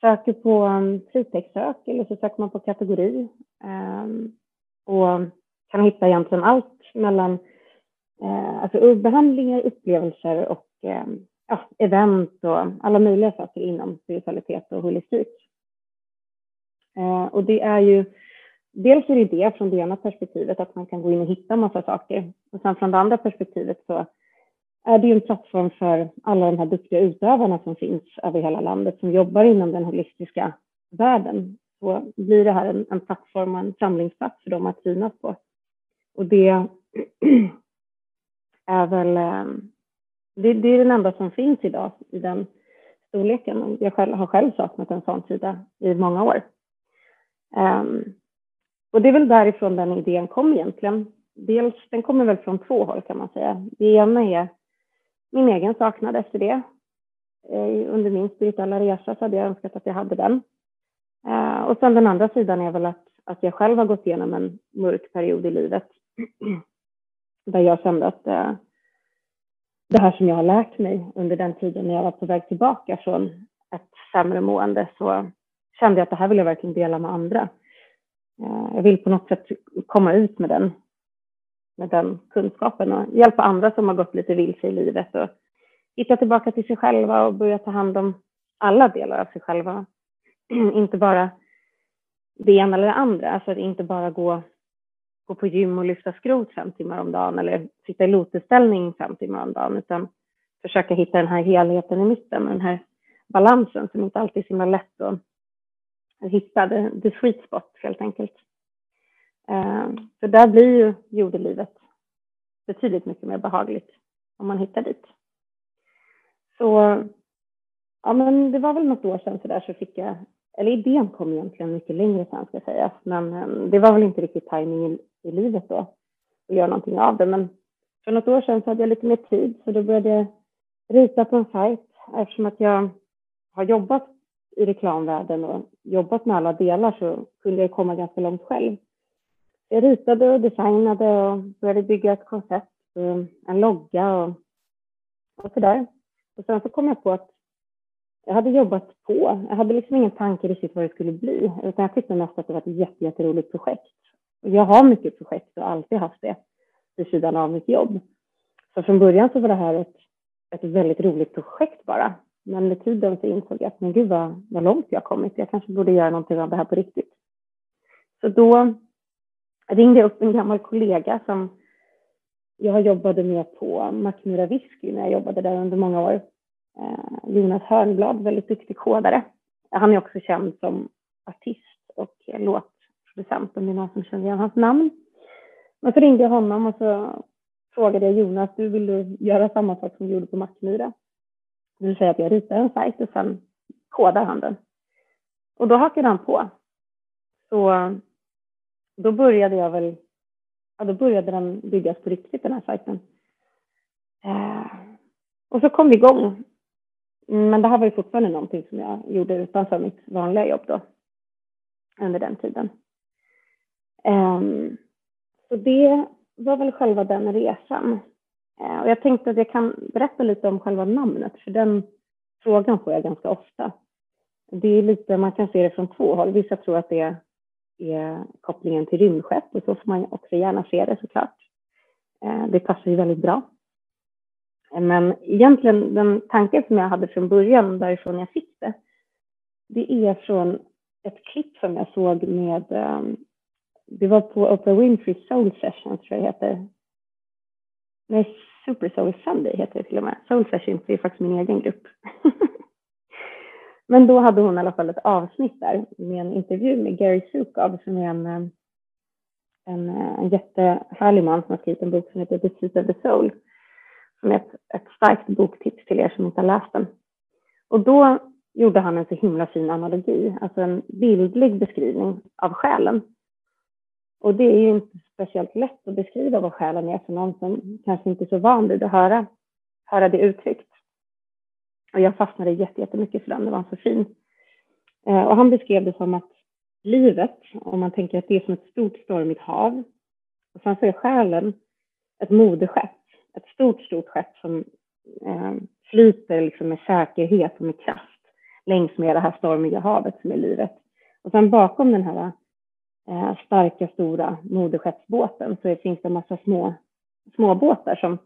söker på mm, um, fritextsök eller så söker man på kategori eh, och kan hitta egentligen allt mellan Eh, alltså behandlingar, upplevelser och eh, ja, event och alla möjliga saker inom spiritualitet och holistik. Eh, och det är ju dels är det det från det ena perspektivet att man kan gå in och hitta massa saker. Och sen från det andra perspektivet så är det ju en plattform för alla de här duktiga utövarna som finns över hela landet som jobbar inom den holistiska världen. Så blir det här en, en plattform och en samlingsplats för dem att synas på. Och det är väl ehm, det, det, är den enda som finns idag i den storleken. Jag själv, har själv saknat en sån sida i många år. Um, och det är väl därifrån den idén kom egentligen. Dels, den kommer väl från två håll kan man säga. Det ena är min egen saknad efter det. Eh, under min spirituella resa så hade jag önskat att jag hade den. Uh, och sen den andra sidan är väl att, att jag själv har gått igenom en mörk period i livet. Där jag kände att eh, det här som jag har lärt mig under den tiden när jag var på väg tillbaka från ett sämre mående så kände jag att det här vill jag verkligen dela med andra. Eh, jag vill på något sätt komma ut med den, med den kunskapen och hjälpa andra som har gått lite vilse i livet och hitta tillbaka till sig själva och börja ta hand om alla delar av sig själva. inte bara det ena eller det andra, alltså att inte bara gå, gå på gym och lyfta skrot fem timmar om dagen eller sitta i lotusställning fem timmar om dagen, utan försöka hitta den här helheten i mitten, den här balansen som inte alltid är så himla lätt att hitta, the sweet spot helt enkelt. Eh, så där blir ju jordelivet betydligt mycket mer behagligt om man hittar dit. Så ja, men det var väl något år sedan så där så fick jag, eller idén kom egentligen mycket längre sedan ska sägas, men ehm, det var väl inte riktigt tajmingen i, livet då och göra någonting av det. Men för något år sedan så hade jag lite mer tid så då började jag rita på en sajt eftersom att jag har jobbat i reklamvärlden och jobbat med alla delar så kunde jag komma ganska långt själv. Jag ritade och designade och började bygga ett koncept, en logga och, och sådär. Och sen så kom jag på att jag hade jobbat på. Jag hade liksom ingen tanke riktigt vad det skulle bli, utan jag tyckte mest att det var ett jätte, jätteroligt projekt. Jag har mycket projekt och alltid haft det vid sidan av mitt jobb. Så från början så var det här ett, ett väldigt roligt projekt bara. Men med tiden så insåg jag att men gud vad, vad långt jag kommit. Jag kanske borde göra någonting av det här på riktigt. Så då ringde jag upp en gammal kollega som jag jobbade med på Mackmyra Whisky när jag jobbade där under många år. Eh, Jonas Hörnblad, väldigt duktig kodare. Han är också känd som artist och låtproducent om det är någon som känner igen hans namn. Men så ringde jag honom och så frågade jag Jonas, du vill du göra samma sak som du gjorde på Mackmyra? Det vill säga att jag ritar en sajt och sen kodar han den. Och då hakade han på. Så då började jag väl ja, då började den byggas på riktigt, den här sajten. Eh, och så kom vi igång. Men det här var ju fortfarande någonting som jag gjorde utanför mitt vanliga jobb då, under den tiden. Ehm, så det var väl själva den resan. Eh, och jag tänkte att jag kan berätta lite om själva namnet, för den frågan får jag ganska ofta. Det är lite, man kan se det från två håll. Vissa tror att det är kopplingen till rymdskepp och så får man också gärna se det såklart. Eh, det passar ju väldigt bra. Men egentligen den tanken som jag hade från början, därifrån jag fick det, det är från ett klipp som jag såg med, ehm, det var på Oprah Winfrey Soul Sessions tror jag det heter. Nej, Super Soul Sunday heter det till och med. Soul Sessions är faktiskt min egen grupp. Men då hade hon i alla fall ett avsnitt där med en intervju med Gary Sukov som är en, eh, en, eh, en jättehärlig man som har skrivit en bok som heter The Seat of the Soul. Som är ett, ett starkt boktips till er som inte har läst den. Och då gjorde han en så himla fin analogi, alltså en bildlig beskrivning av själen. Och det är ju inte speciellt lätt att beskriva vad själen är för någon som kanske inte är så van vid att höra, höra det uttryckt. Och jag fastnade jättemycket för den, den var så fin. Eh, och han beskrev det som att livet, om man tänker att det är som ett stort stormigt hav, och sen så är själen ett moderskepp, ett stort, stort skepp som eh, flyter liksom med säkerhet och med kraft längs med det här stormiga havet som är livet. Och sen bakom den här eh, starka, stora moderskeppsbåten så finns det en massa små, små båtar som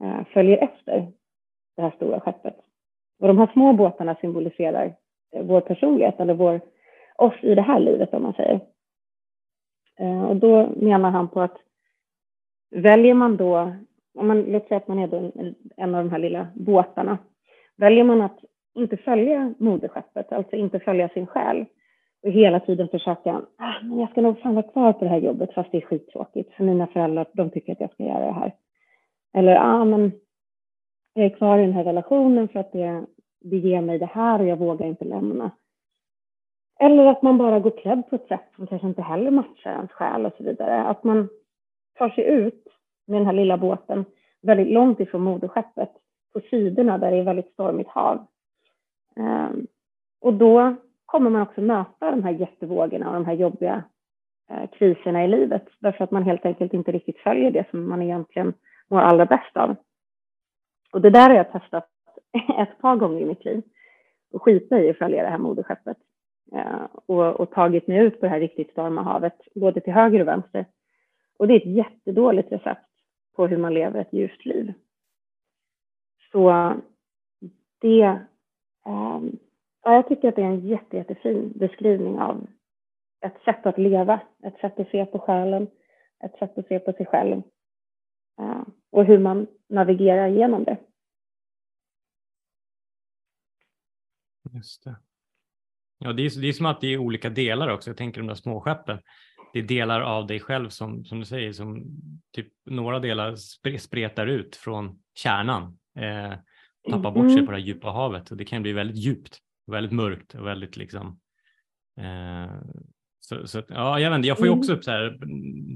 eh, följer efter det här stora skeppet. Och de här små båtarna symboliserar eh, vår personlighet eller vår, oss i det här livet om man säger. Eh, och då menar han på att väljer man då, om man, låt säga att man är då en, en av de här lilla båtarna, väljer man att inte följa moderskeppet, alltså inte följa sin själ och hela tiden försöka, ah, men jag ska nog fan vara kvar på det här jobbet fast det är skittråkigt för mina föräldrar, de tycker att jag ska göra det här. Eller, ah, men jag är kvar i den här relationen för att det, det ger mig det här och jag vågar inte lämna. Eller att man bara går klädd på ett sätt som kanske inte heller matchar ens själ och så vidare. Att man tar sig ut med den här lilla båten väldigt långt ifrån moderskeppet på sidorna där det är väldigt stormigt hav. Ehm, och då kommer man också möta de här jättevågorna och de här jobbiga eh, kriserna i livet därför att man helt enkelt inte riktigt följer det som man egentligen mår allra bäst av. Och det där har jag testat ett par gånger i mitt liv och skita i att följa det här moderskeppet eh, och, och, tagit mig ut på det här riktigt storma havet, både till höger och vänster. Och det är ett jättedåligt recept på hur man lever ett ljust liv. Så det, eh, ja, jag tycker att det är en jätte, jättefin beskrivning av ett sätt att leva, ett sätt att se på själen, ett sätt att se på sig själv eh, och hur man navigerar igenom det. Just det. Ja, det är, det är som att det är olika delar också. Jag tänker de där småskeppen. Det är delar av dig själv som, som du säger, som typ några delar spretar ut från kärnan. Eh, tappar bort sig mm. på det djupa havet och det kan bli väldigt djupt, väldigt mörkt och väldigt liksom eh, så, så, ja, jag, vet inte, jag får ju också mm. upp så här,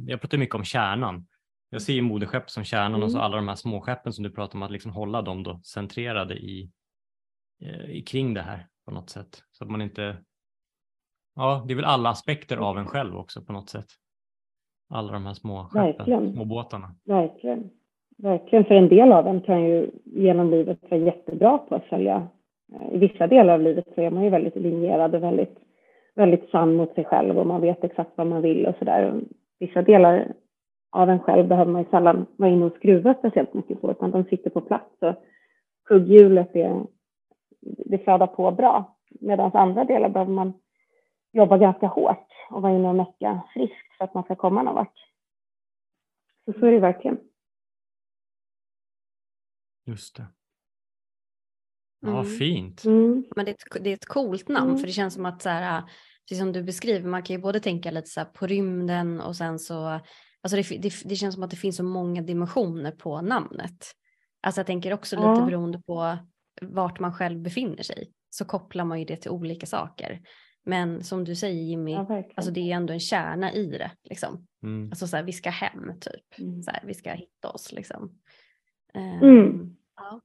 jag pratar mycket om kärnan. Jag ser moderskepp som kärnan mm. och så mm. alla de här småskeppen som du pratar om att liksom hålla dem då centrerade i, eh, kring det här på något sätt. Så att man inte, ja det är väl alla aspekter av en själv också på något sätt. Alla de här små skeppen, små båtarna. Verkligen. Verkligen, för en del av en kan ju genom livet vara jättebra på att följa. Eh, I vissa delar av livet så är man ju väldigt linjerad och väldigt, väldigt sann mot sig själv och man vet exakt vad man vill och sådär. Vissa delar av en själv behöver man ju sällan vara inne och skruva speciellt mycket på, utan de sitter på plats och kugghjulet är det flödar på bra. Medan andra delar behöver man jobba ganska hårt och vara inne och mecka friskt för att man ska komma någon vart. Så så är det verkligen. Just det. Ja, mm. fint. Mm. Men det är, ett, det är ett coolt namn mm. för det känns som att så här, precis som du beskriver, man kan ju både tänka lite så på rymden och sen så, alltså det, det, det, känns som att det finns så många dimensioner på namnet. Alltså jag tänker också lite ja. beroende på vart man själv befinner sig så kopplar man ju det till olika saker. Men som du säger Jimmy, ja, alltså det är ändå en kärna i det. Liksom. Mm. Alltså så här, vi ska hem typ. Mm. Så här, vi ska hitta oss liksom. Um, ja.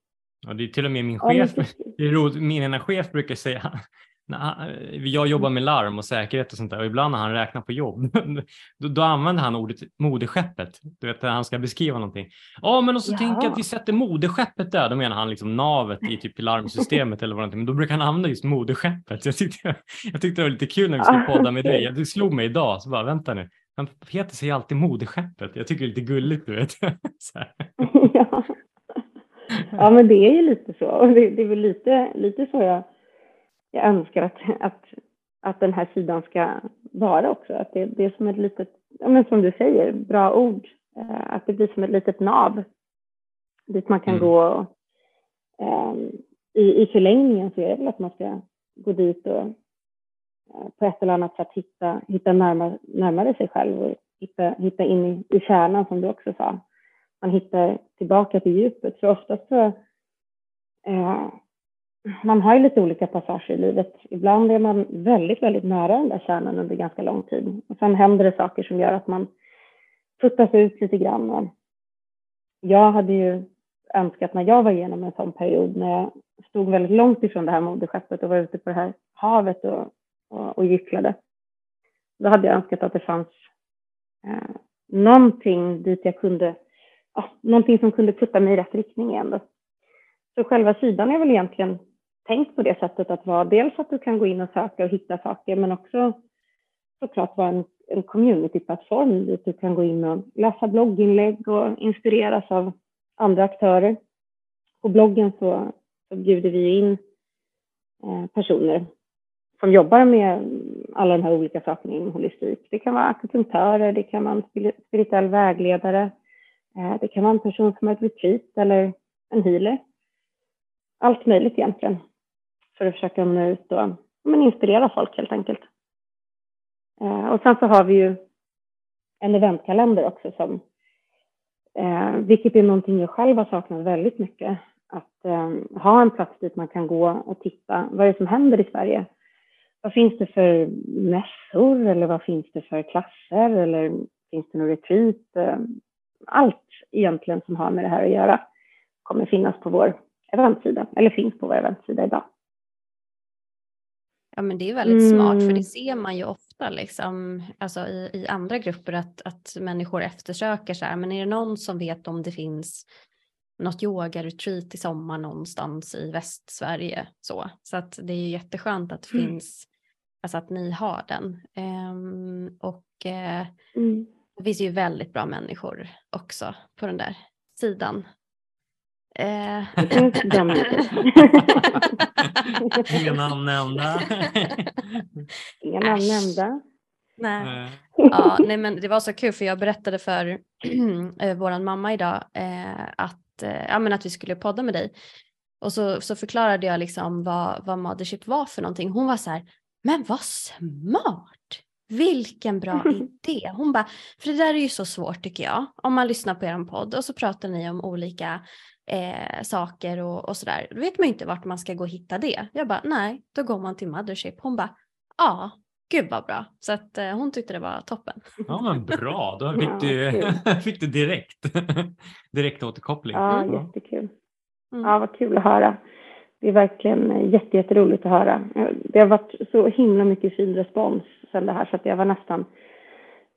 Ja. det är till och med min chef, roligt, min ena chef brukar säga, jag jobbar med larm och säkerhet och sånt där och ibland när han räknar på jobb då, då använder han ordet moderskeppet. Du vet när han ska beskriva någonting. Ja, men och så ja. tänker jag att vi sätter moderskeppet där. Då menar han liksom navet i typ larmsystemet eller vad Men då brukar han använda just moderskeppet. Jag tyckte, jag tyckte det var lite kul när vi skulle podda med dig. Det slog mig idag så bara vänta nu. Men Peter säger alltid moderskeppet. Jag tycker det är lite gulligt du vet. ja. Ja, men det är ju lite så. Det, det är väl lite, lite så jag jag önskar att, att, att den här sidan ska vara också. Att det, det är som ett litet, ja, men som du säger, bra ord. Eh, att det blir som ett litet nav dit man kan mm. gå. Och, um, i, I förlängningen så är det väl att man ska gå dit och uh, på ett eller annat sätt hitta, hitta närmare, närmare sig själv och hitta, hitta in i, i kärnan som du också sa. Man hittar tillbaka till djupet. För oftast så Eh, man har ju lite olika passager i livet. Ibland är man väldigt, väldigt nära den där kärnan under ganska lång tid. Och sen händer det saker som gör att man puttas ut lite grann. Jag hade ju önskat när jag var igenom en sån period när jag stod väldigt långt ifrån det här moderskeppet och var ute på det här havet och, och, och gycklade. Då hade jag önskat att det fanns eh, någonting dit jag kunde, ja, någonting som kunde putta mig i rätt riktning igen. Då. Så själva sidan är väl egentligen tänkt på det sättet att vara dels att du kan gå in och söka och hitta saker men också såklart vara en, en communityplattform dit du kan gå in och läsa blogginlägg och inspireras av andra aktörer. På bloggen så, så bjuder vi in eh, personer som jobbar med alla de här olika sakerna inom holistik. Det kan vara akupunktörer, det kan vara en spirituell vägledare, Eh, det kan vara en person som har ett retreat eller en healer. Allt möjligt egentligen för att försöka nå ut och men, inspirera folk helt enkelt. Eh, och sen så har vi ju en eventkalender också som, eh, vilket är någonting jag själv har saknat väldigt mycket. Att eh, ha en plats dit man kan gå och titta. Vad är det som händer i Sverige? Vad finns det för mässor eller vad finns det för klasser eller finns det någon retreat? Eh, allt egentligen som har med det här att göra kommer finnas på vår eventsida, eller finns på vår eventsida idag. Ja men det är väldigt mm. smart för det ser man ju ofta liksom, alltså i, i andra grupper att, att människor eftersöker så här, men är det någon som vet om det finns något yoga-retreat i sommar någonstans i Västsverige så. Så att det är jätteskönt att det mm. finns, alltså att ni har den. Um, och uh, mm. Det finns ju väldigt bra människor också på den där sidan. Eh. Inga namn nämnda. Inga namn nämnda. Nej. Ja, nej men det var så kul för jag berättade för äh, våran mamma idag äh, att, äh, ja, men att vi skulle podda med dig. Och så, så förklarade jag liksom vad, vad Mothership var för någonting. Hon var så här, men vad smart! Vilken bra idé! Hon bara, för det där är ju så svårt tycker jag. Om man lyssnar på er podd och så pratar ni om olika eh, saker och, och sådär. Då vet man ju inte vart man ska gå och hitta det. Jag bara, nej, då går man till Mothership. Hon bara, ja, gud vad bra. Så att eh, hon tyckte det var toppen. Ja men bra, då fick du, fick du direkt, direkt återkoppling. Ja, jättekul. Mm. Ja, vad kul att höra. Det är verkligen jätteroligt att höra. Det har varit så himla mycket fin respons det här så att jag var nästan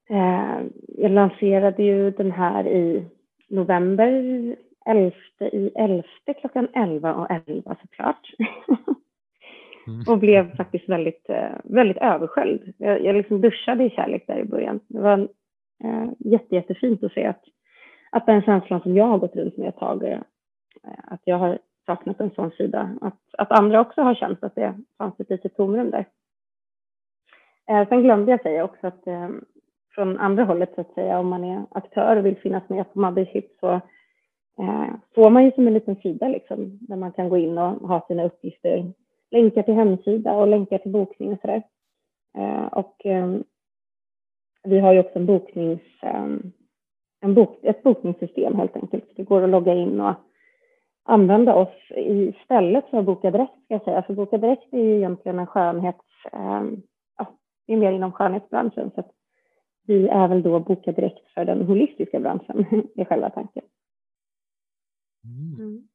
eh, jag lanserade ju den här i november elfte i elfte klockan 11 och 11 såklart. Mm. och blev faktiskt väldigt, eh, väldigt översköljd. Jag, jag liksom duschade i kärlek där i början. Det var eh, jätte, jättefint att se att, att den känslan som jag har gått runt med ett tag, eh, att jag har saknat en sån sida. Att, att andra också har känt att det fanns ett litet tomrum där. Eh, sen glömde jag säga också att eh, från andra hållet så att säga, om man är aktör och vill finnas med på Mothership så eh, får man ju som en liten sida liksom, där man kan gå in och ha sina uppgifter, länkar till hemsida och länkar till bokning och sådär. Eh, och eh, vi har ju också en boknings, eh, en bok, ett bokningssystem helt enkelt. Det går att logga in och använda oss istället för att boka direkt ska jag säga. För boka direkt är ju egentligen en skönhets, eh, det är mer inom skönhetsbranschen. Så att vi är väl då boka direkt för den holistiska branschen i själva tanken. Mm.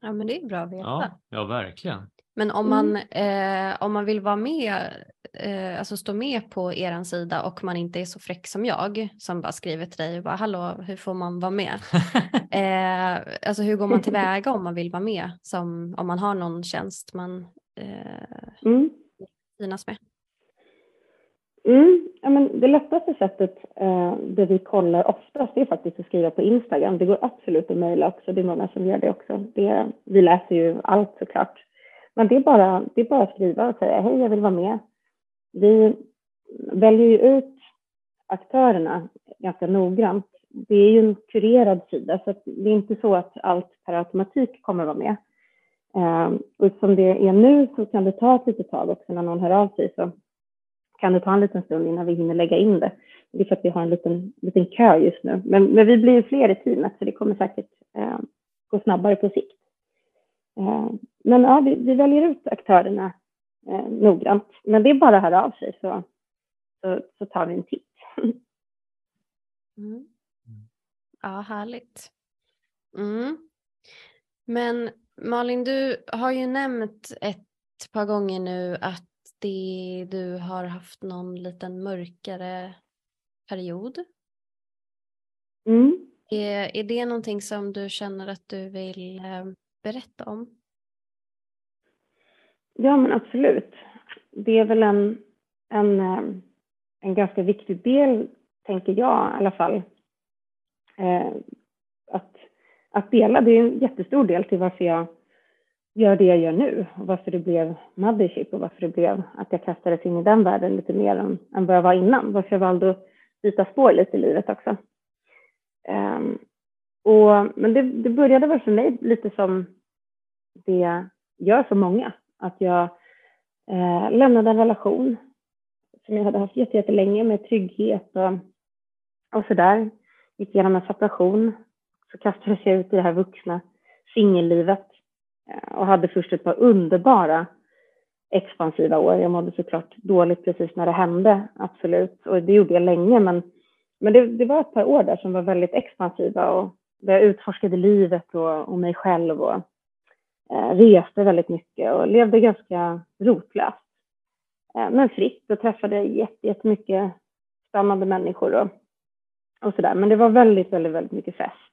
Ja men det är bra att veta. Ja, ja verkligen. Men om man, mm. eh, om man vill vara med, eh, alltså stå med på er sida och man inte är så fräck som jag som bara skriver till dig och bara hallå hur får man vara med? eh, alltså hur går man tillväga om man vill vara med? Som, om man har någon tjänst man eh, mm. med? Mm, ja, men det lättaste sättet eh, det vi kollar oftast är faktiskt att skriva på Instagram. Det går absolut att mejla också, det är många som gör det också. Det, vi läser ju allt såklart. Men det är, bara, det är bara att skriva och säga hej, jag vill vara med. Vi väljer ju ut aktörerna ganska noggrant. Det är ju en kurerad sida, så det är inte så att allt per automatik kommer att vara med. Eh, och som det är nu så kan det ta ett litet tag också när någon hör av sig. Så kan det ta en liten stund innan vi hinner lägga in det. Det är för att vi har en liten, liten kö just nu. Men, men vi blir fler i teamet så det kommer säkert eh, gå snabbare på sikt. Eh, men ja, vi, vi, väljer ut aktörerna eh, noggrant. Men det är bara att höra av sig så, så, så tar vi en titt. Mm. Ja, härligt. Mm. Men Malin, du har ju nämnt ett par gånger nu att det, du har haft någon liten mörkare period. Mm. Är, är det någonting som du känner att du vill eh, berätta om? Ja, men absolut. Det är väl en, en, eh, en ganska viktig del, tänker jag i alla fall. Eh, att, att dela, det är en jättestor del till varför jag gör det jag gör nu och varför det blev Mothership och varför det blev att jag kastades in i den världen lite mer än, än vad jag var innan. Varför jag valde att byta spår lite i livet också. Um, och, men det, det, började väl för mig lite som det gör för många. Att jag eh, lämnade en relation som jag hade haft jättelänge med trygghet och, och sådär. Gick igenom en separation. Så kastades jag ut i det här vuxna singellivet Eh, och hade först ett par underbara expansiva år. Jag mådde såklart dåligt precis när det hände, absolut. Och det gjorde jag länge, men, men det, det var ett par år där som var väldigt expansiva och där jag utforskade livet och, och mig själv och eh, reste väldigt mycket och levde ganska rotlöst. Eh, men fritt och träffade jättemycket spännande människor och, och sådär. Men det var väldigt, väldigt, väldigt mycket fest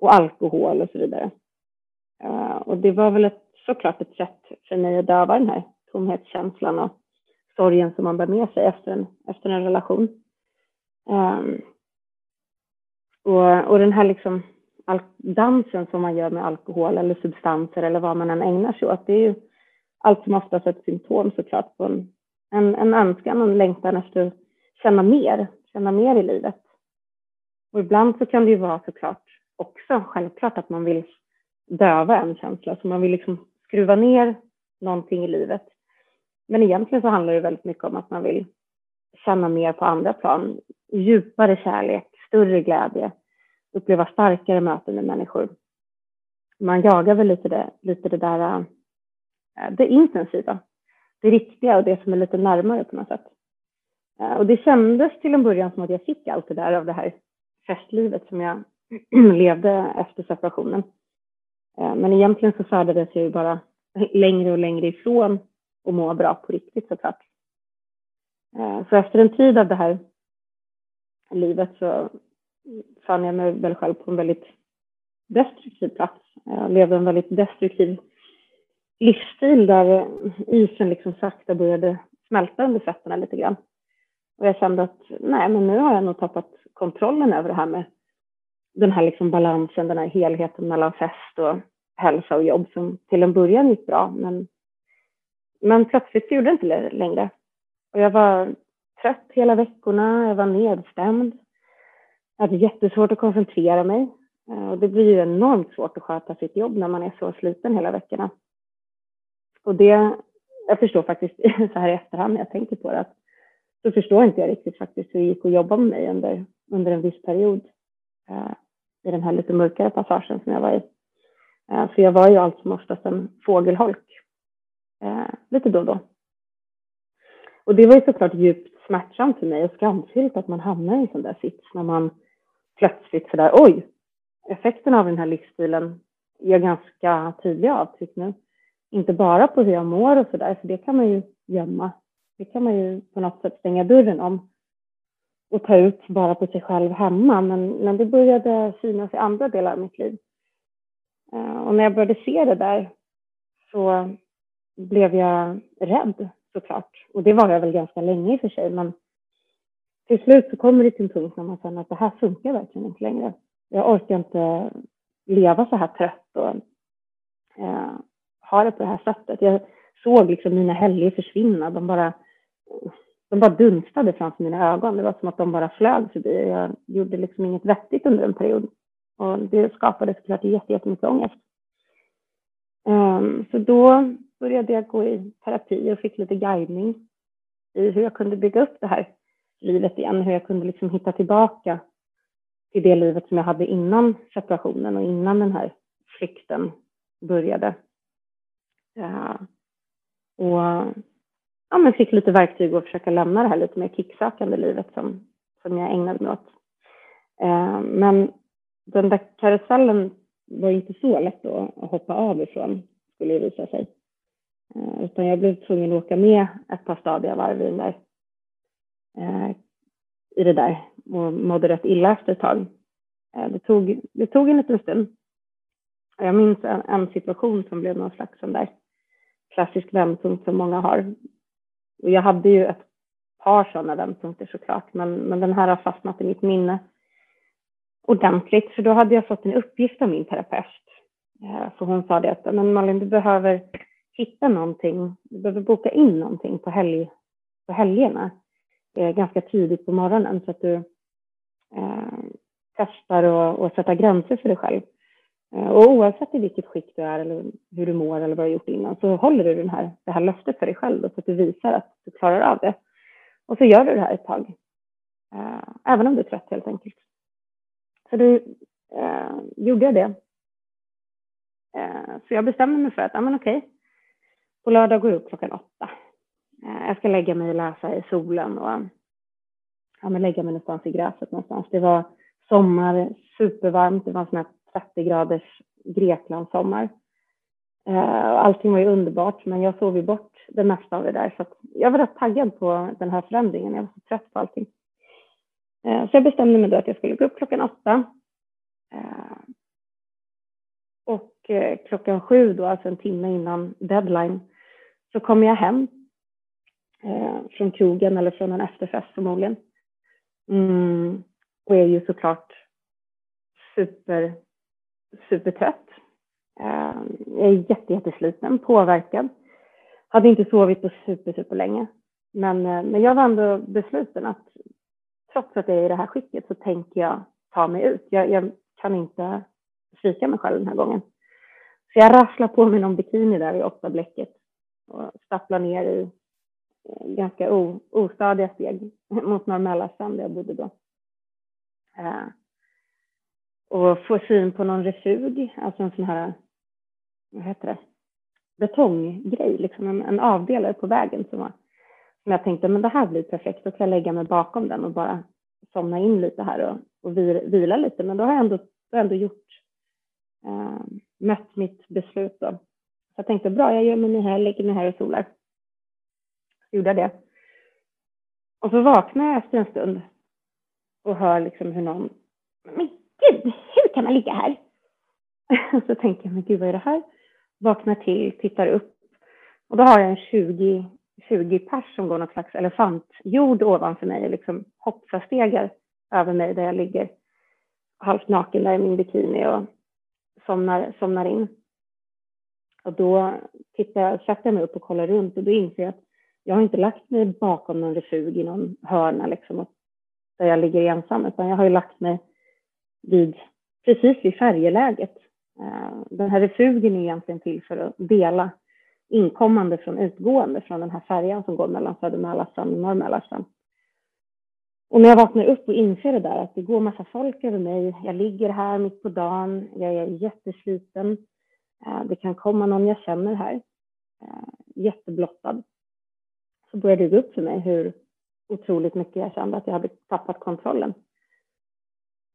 och alkohol och så vidare. Eh, och det var väl ett, såklart ett sätt för mig att döva den här tomhetskänslan och sorgen som man bär med sig efter en, efter en relation. Um, och, och den här liksom dansen som man gör med alkohol eller substanser eller vad man än ägnar sig åt, det är ju allt som oftast ett symptom såklart på en, en, en önskan och en längtan efter att känna mer, känna mer i livet. Och ibland så kan det ju vara såklart också självklart att man vill döva en känsla. Så man vill liksom skruva ner någonting i livet. Men egentligen så handlar det väldigt mycket om att man vill känna mer på andra plan. Djupare kärlek, större glädje, uppleva starkare möten med människor. Man jagar väl lite det, lite det där, eh, det intensiva, det riktiga och det som är lite närmare på något sätt. Eh, och det kändes till en början som att jag fick allt det där av det här festlivet som jag levde efter separationen. Eh, men egentligen så färdades jag ju bara längre och längre ifrån att må bra på riktigt såklart. Eh, så efter en tid av det här livet så fann jag mig väl själv på en väldigt destruktiv plats. Jag levde en väldigt destruktiv livsstil där isen liksom sakta började smälta under fötterna lite grann. Och jag kände att nej, men nu har jag nog tappat kontrollen över det här med den här liksom balansen, den här helheten mellan fest och hälsa och jobb som till en början gick bra. Men, men plötsligt gjorde det inte längre. Och jag var trött hela veckorna, jag var nedstämd. Jag hade jättesvårt att koncentrera mig. Eh, och det blir ju enormt svårt att sköta sitt jobb när man är så sliten hela veckorna. Och det, jag förstår faktiskt så här i efterhand när jag tänker på det, att så förstår inte jag riktigt faktiskt hur det gick att jobba med mig under, under en viss period. Eh, i den här lite mörkare passagen som jag var i. Eh, för jag var ju allt som oftast en fågelholk eh, lite då och då. Och det var ju såklart djupt smärtsamt för mig och skamfyllt att man hamnar i en sån där sits när man plötsligt sådär, oj, effekterna av den här livsstilen ger ganska tydliga avtryck nu. Inte bara på hur jag mår och sådär, för det kan man ju gömma. Det kan man ju på något sätt stänga dörren om och ta ut bara på sig själv hemma. Men, men det började synas i andra delar av mitt liv. Eh, och när jag började se det där så blev jag rädd såklart. Och det var jag väl ganska länge i och för sig. Men till slut så kommer det till en punkt när man känner att det här funkar verkligen inte längre. Jag orkar inte leva så här trött och eh, ha det på det här sättet. Jag såg liksom mina helger försvinna. De bara, de bara dunstade framför mina ögon. Det var som att de bara flög förbi. Jag gjorde liksom inget vettigt under en period. Och det skapade såklart jättemycket ångest. Um, så då började jag gå i terapi och fick lite guidning i hur jag kunde bygga upp det här livet igen, hur jag kunde liksom hitta tillbaka till det livet som jag hade innan separationen och innan den här flykten började. Uh, Och ja, men fick lite verktyg att försöka lämna det här lite mer kicksökande livet som, som jag ägnade mig åt. Eh, men den där karusellen var inte så lätt att hoppa av ifrån, skulle det visa sig. Eh, utan jag blev tvungen att åka med ett par stadiga varv i, där, eh, i det där och mådde rätt illa efter ett tag. Eh, det, tog, det tog en liten stund. Jag minns en, en situation som blev någon slags sån där klassisk vändpunkt som många har. Och jag hade ju ett par sådana vändpunkter såklart, men, men den här har fastnat i mitt minne ordentligt, för då hade jag fått en uppgift av min terapeut. Eh, för hon sa det att, men Malin, du behöver hitta någonting, du behöver boka in någonting på, helg, på helgerna eh, ganska tidigt på morgonen så att du eh, testar och, och sätta gränser för dig själv. Eh, och oavsett i vilket skick du är eller hur du mår eller vad du har gjort innan så håller du den här, det här löftet för dig själv så att du visar att du klarar av det. Och så gör du det här ett tag. Eh, även om du är trött helt enkelt. Så då eh, gjorde jag det. Eh, så jag bestämde mig för att, ja men okej, på lördag går jag upp klockan åtta. Eh, jag ska lägga mig och läsa i solen och ja, men lägga mig någonstans i gräset någonstans. Det var sommar, supervarmt, det var en sån här 30 graders Grekland-sommar. Eh, allting var ju underbart, men jag sov ju bort det mesta av det där. Så jag var rätt taggad på den här förändringen. Jag var så trött på allting. Eh, så jag bestämde mig då att jag skulle gå upp klockan åtta. Eh, och eh, klockan sju då, alltså en timme innan deadline, så kommer jag hem eh, från krogen eller från en efterfest förmodligen. Mm, och är ju såklart super, supertrött. Ehm, jag är jätte, jättesliten, påverkad. Hade inte sovit på super, super länge. Men, eh, men jag var ändå besluten att trots att jag är i det här skicket så tänker jag ta mig ut. Jag, jag kan inte svika mig själv den här gången. Så jag rasslar på mig någon bikini där i åtta bläcket och stapplar ner i eh, ganska ganska ostadiga steg mot Norr Mälarstrand, där jag bodde då. Ehm, och få syn på någon refug, alltså en sån här, vad heter det, betonggrej, liksom en, en avdelare på vägen som, var, som jag tänkte, men det här blir perfekt, då kan jag lägga mig bakom den och bara somna in lite här och, och vila lite. Men då har jag ändå, då har ändå gjort, eh, mött mitt beslut då jag tänkte bra, jag gör mig här, lägger mig här och solar. Så gjorde jag det. Och så vaknar jag efter en stund och hör liksom hur någon, men gud, hur kan man ligga här? så tänker jag, men gud vad är det här? Vaknar till, tittar upp och då har jag en 20, 20 pers som går någon slags elefantjord ovanför mig och liksom hoppsastegar över mig där jag ligger halvt naken där i min bikini och somnar, somnar in. Och då tittar jag, sätter jag mig upp och kollar runt och då inser jag att jag har inte lagt mig bakom någon refug i någon hörna liksom, där jag ligger ensam, utan jag har ju lagt mig vid, precis vid färjeläget. Eh, den här refugen är egentligen till för att dela inkommande från utgående från den här färjan som går mellan Södermälarstrand och Norrmälarstrand. Och när jag vaknar upp och inser det där att det går massa folk över mig, jag ligger här mitt på dagen, jag är jättesliten, eh, det kan komma någon jag känner här, eh, jätteblottad. Så börjar det gå upp för mig hur otroligt mycket jag kände att jag hade tappat kontrollen.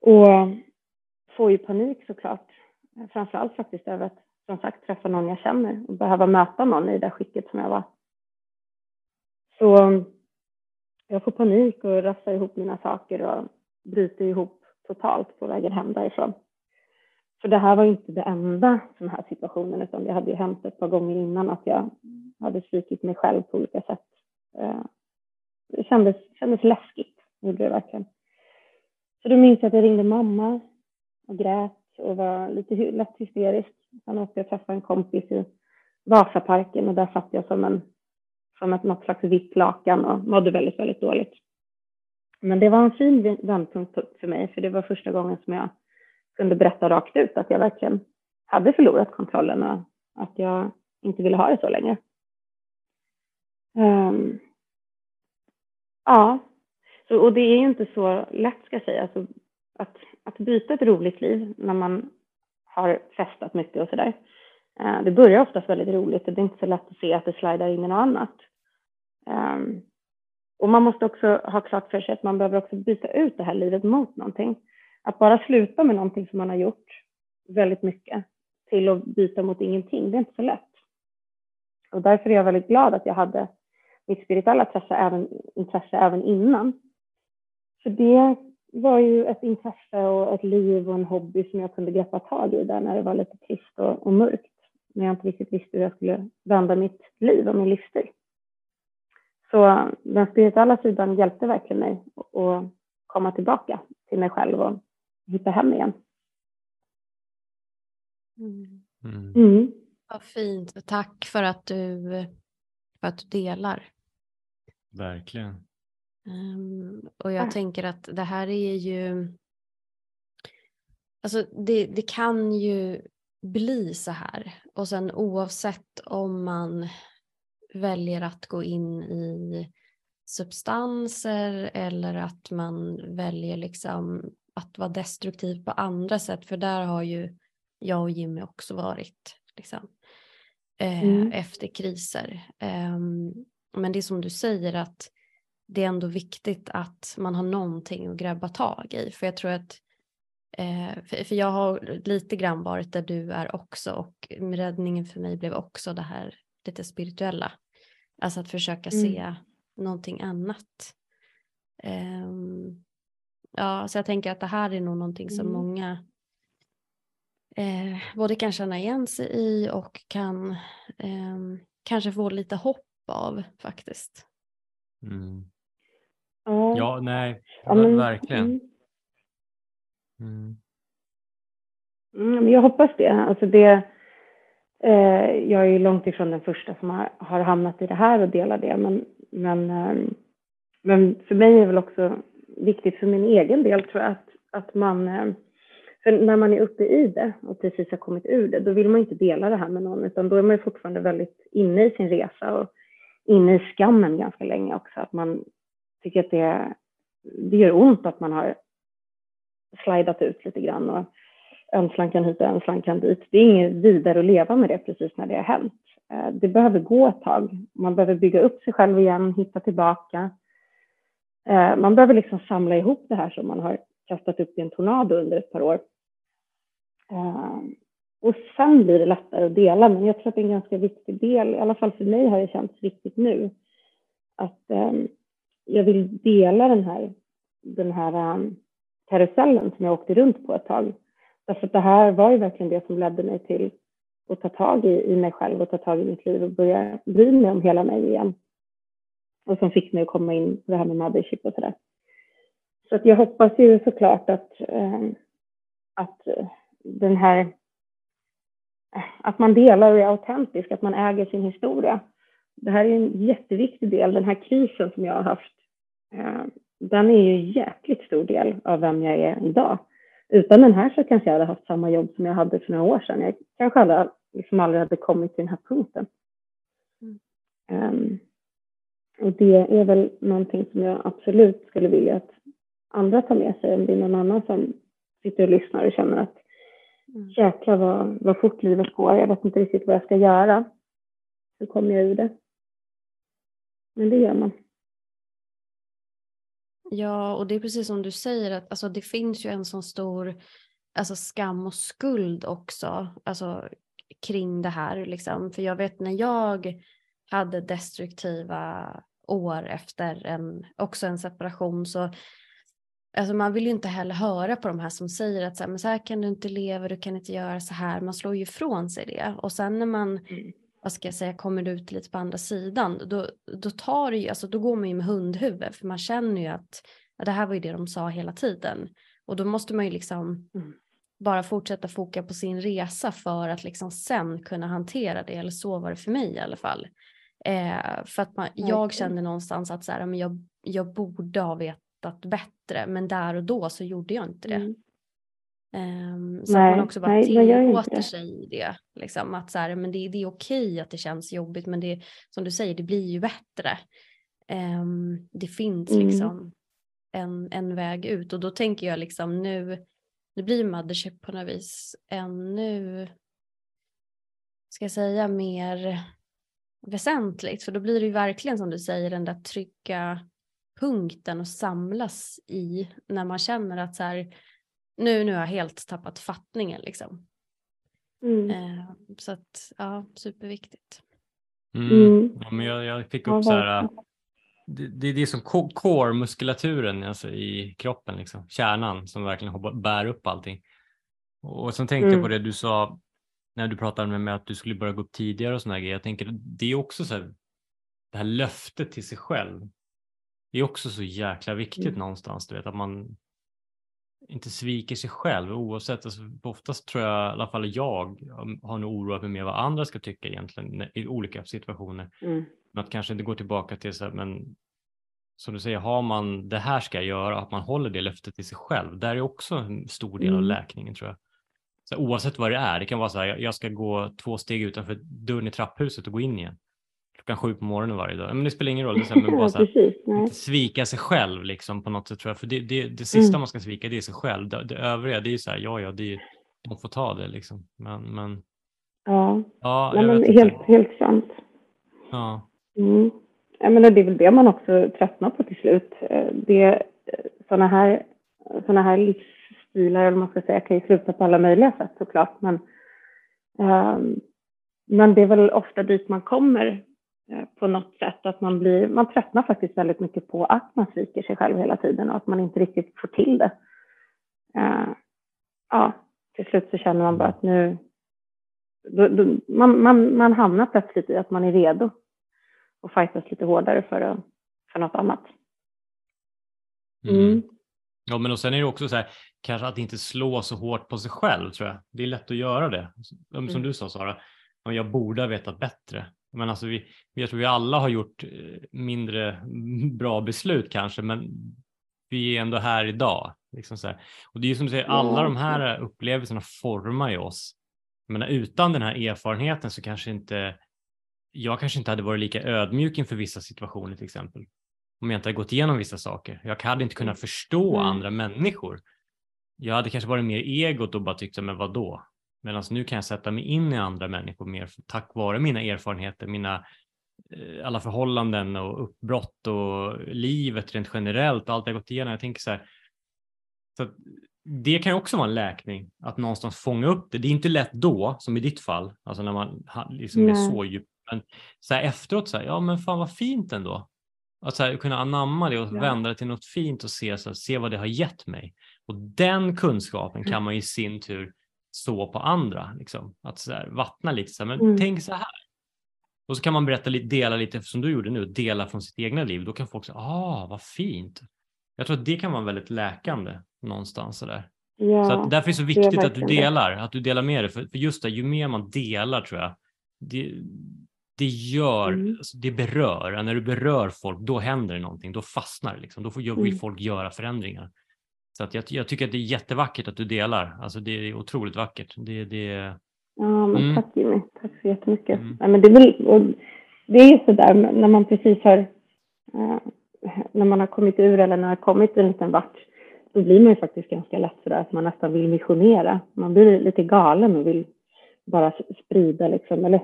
Och eh, får ju panik såklart. Framförallt faktiskt över att som sagt träffa någon jag känner och behöva möta någon i det skicket som jag var. Så jag får panik och rafsar ihop mina saker och bryter ihop totalt på vägen hem därifrån. För det här var inte det enda den här situationen utan det hade ju hänt ett par gånger innan att jag hade svikit mig själv på olika sätt. Eh, det kändes, kändes läskigt, gjorde det verkligen. Så då minns jag att jag ringde mamma och grät och var lite lätt hysterisk. Sen åkte jag och träffade en kompis i Vasaparken och där satt jag som, en, som ett något slags vitt lakan och mådde väldigt, väldigt dåligt. Men det var en fin vändpunkt för mig, för det var första gången som jag kunde berätta rakt ut att jag verkligen hade förlorat kontrollen och att jag inte ville ha det så länge. Um, ja, så, och det är ju inte så lätt ska jag säga. Alltså, att, att byta ett roligt liv när man har festat mycket och sådär. Eh, det börjar oftast väldigt roligt och det är inte så lätt att se att det slidar in i något annat. Um, och man måste också ha klart för sig att man behöver också byta ut det här livet mot någonting. Att bara sluta med någonting som man har gjort väldigt mycket till att byta mot ingenting, det är inte så lätt. Och därför är jag väldigt glad att jag hade mitt spirituella intresse även, intresse även innan. För det var ju ett intresse och ett liv och en hobby som jag kunde greppa tag i där när det var lite trist och, och mörkt. När jag inte riktigt visste hur jag skulle vända mitt liv och min livsstil. Så den spirituella sidan hjälpte verkligen mig att komma tillbaka till mig själv och hitta hem igen. Mm. Mm. mm. Vad fint. Tack för att du, för att du delar. Verkligen. Um, och jag tänker att det här är ju... Alltså det, det kan ju bli så här. Och sen oavsett om man väljer att gå in i substanser eller att man väljer liksom att vara destruktiv på andra sätt. För där har ju jag och Jimmy också varit liksom, eh, mm. efter kriser. Eh, men det är som du säger att det är ändå viktigt att man har någonting att grabba tag i. För jag tror att eh, för, för, jag har lite grann varit där du är också och räddningen för mig blev också det här lite spirituella. Alltså att försöka mm. se någonting annat. Um, ja, så jag tänker att det här är nog någonting som mm. många eh, både kan känna igen sig i och kan eh, kanske få lite hopp av faktiskt. Mm. Ja. ja, nej, ja, men, verkligen. Mm. mm. Mm. jag hoppas det. Alltså det eh, jag är ju långt ifrån den första som har, har hamnat i det här och delar det, men, men, eh, men för mig är det väl också viktigt för min egen del tror jag att, att man eh, för när man är uppe i det och precis har kommit ur det, då vill man inte dela det här med någon, utan då är man fortfarande väldigt inne i sin resa och inne i skammen ganska länge också. Att man tycker att det, det gör ont att man har slidat ut lite grann och en slankan hit och en slankan dit. Det är inget vidare att leva med det precis när det har hänt. Eh, det behöver gå ett tag. Man behöver bygga upp sig själv igen, hitta tillbaka. Eh, man behöver liksom samla ihop det här som man har kastat upp i en tornado under ett par år. Eh, och sen blir det lättare att dela, men jag tror att det är en ganska viktig del, i alla fall för mig har det känts viktigt nu, att ehm, jag vill dela den här, den här um, karusellen som jag åkte runt på ett tag. Därför att det här var ju verkligen det som ledde mig till att ta tag i, i mig själv och ta tag i mitt liv och börja bry mig om hela mig igen. Och som fick mig att komma in på det här med mothership och sådär. Så att jag hoppas ju såklart att, eh, att eh, den här att man delar och är autentisk, att man äger sin historia. Det här är en jätteviktig del, den här krisen som jag har haft. Eh, den är ju en jäkligt stor del av vem jag är idag. Utan den här så kanske jag hade haft samma jobb som jag hade för några år sedan. Jag kanske hade, liksom aldrig hade kommit till den här punkten. Um, och det är väl någonting som jag absolut skulle vilja att andra tar med sig om det är någon annan som sitter och lyssnar och känner att Mm. Jäklar vad, vad fort livet går. Jag vet inte riktigt vad jag ska göra. Hur kommer jag ur det? Men det gör man. Ja, och det är precis som du säger att alltså, det finns ju en sån stor alltså, skam och skuld också alltså, kring det här. Liksom. För jag vet när jag hade destruktiva år efter en, också en separation så Alltså man vill ju inte heller höra på de här som säger att så här, men så här kan du inte leva, du kan inte göra så här. Man slår ju ifrån sig det. Och sen när man, mm. Vad ska jag säga, kommer ut lite på andra sidan, då, då, tar ju, alltså, då går man ju med hundhuvud. För man känner ju att ja, det här var ju det de sa hela tiden. Och då måste man ju liksom mm. bara fortsätta foka på sin resa för att liksom sen kunna hantera det. Eller så var det för mig i alla fall. Eh, för att man, jag kände någonstans att så här, men jag, jag borde ha vetat bättre, men där och då så gjorde jag inte det. Mm. Um, så nej, att man också bara tillåter sig i det. Liksom, att så här, men det, det är okej att det känns jobbigt, men det, som du säger, det blir ju bättre. Um, det finns mm. liksom en, en väg ut och då tänker jag liksom nu, nu blir Mothership på något vis ännu, ska jag säga, mer väsentligt. För då blir det ju verkligen som du säger den där trygga punkten att samlas i när man känner att så här, nu, nu har jag helt tappat fattningen liksom. Mm. Eh, så att ja, superviktigt. Mm. Mm. Ja, men jag, jag fick upp så här, det, det, det är som core-muskulaturen alltså i kroppen, liksom. kärnan som verkligen bär upp allting. Och sen tänkte jag på mm. det du sa när du pratade med mig att du skulle börja gå upp tidigare och sådana grejer. Jag tänker det är också så här, det här löftet till sig själv. Det är också så jäkla viktigt mm. någonstans, du vet att man inte sviker sig själv oavsett. Alltså, oftast tror jag, i alla fall jag, har nog oroat mig mer vad andra ska tycka egentligen i olika situationer. Mm. Men att kanske inte gå tillbaka till så här, men som du säger, har man det här ska jag göra, att man håller det löftet till sig själv. Där är också en stor del mm. av läkningen tror jag. Så oavsett vad det är, det kan vara så här, jag ska gå två steg utanför dörren i trapphuset och gå in igen. Klockan sju på morgonen varje dag. Men det spelar ingen roll, det är så här, men bara så här, inte svika sig själv liksom på något sätt tror jag. För det, det, det sista mm. man ska svika det är sig själv. Det, det övriga det är ju så här, ja ja, det är, de får ta det liksom. Men, men Ja, ja Nej, men helt, helt sant. Ja. Mm. Jag menar, det är väl det man också tröttnar på till slut. Eh, det, sådana här, såna här livsstilar, eller man ska säga, kan ju sluta på alla möjliga sätt såklart. Men, um, men det är väl ofta dit man kommer på något sätt. Att man, blir, man tröttnar faktiskt väldigt mycket på att man sviker sig själv hela tiden och att man inte riktigt får till det. Uh, ja, till slut så känner man bara att nu... Då, då, man, man, man hamnar plötsligt i att man är redo och fightas lite hårdare för, för något annat. Mm. Mm. Ja, men och sen är det också så här, kanske att inte slå så hårt på sig själv tror jag. Det är lätt att göra det. Som mm. du sa Sara, jag borde ha vetat bättre. Men alltså vi, jag tror vi alla har gjort eh, mindre bra beslut kanske, men vi är ändå här idag. Liksom så här. Och det är som du säger, alla de här upplevelserna formar ju oss. Men utan den här erfarenheten så kanske inte jag kanske inte hade varit lika ödmjuk inför vissa situationer till exempel. Om jag inte hade gått igenom vissa saker. Jag hade inte kunnat förstå mm. andra människor. Jag hade kanske varit mer egot och bara tyckt, men vad då? Medan nu kan jag sätta mig in i andra människor mer tack vare mina erfarenheter, mina eh, alla förhållanden och uppbrott och livet rent generellt, allt jag gått igenom. Jag tänker så här, så det kan också vara en läkning, att någonstans fånga upp det. Det är inte lätt då, som i ditt fall, alltså när man liksom är så djupt men så här efteråt, så här, ja men fan vad fint ändå. Att så här, kunna anamma det och ja. vända det till något fint och se, så här, se vad det har gett mig. Och den kunskapen kan mm. man i sin tur så på andra. Liksom. Att så här, vattna lite, så här, men mm. tänk så här. Och så kan man berätta lite, dela lite som du gjorde nu, dela från sitt egna liv. Då kan folk säga, ah vad fint. Jag tror att det kan vara väldigt läkande någonstans. Så Ja, så att därför är det så viktigt det att du delar, att du delar med dig. För, för just det, ju mer man delar tror jag, det, det gör, mm. alltså det berör. När du berör folk, då händer det någonting. Då fastnar det. Liksom. Då vill mm. folk göra förändringar. Så att jag, jag, tycker att det är jättevackert att du delar. Alltså det är otroligt vackert. Det, det... Ja, men mm. tack Jimmy. Tack så jättemycket. Mm. Ja, men det, är väl, det är ju sådär när man precis har, eh, när man har kommit ur eller när man har kommit en liten vart, då blir man ju faktiskt ganska lätt sådär att man nästan vill missionera. Man blir lite galen och vill bara sprida liksom, eller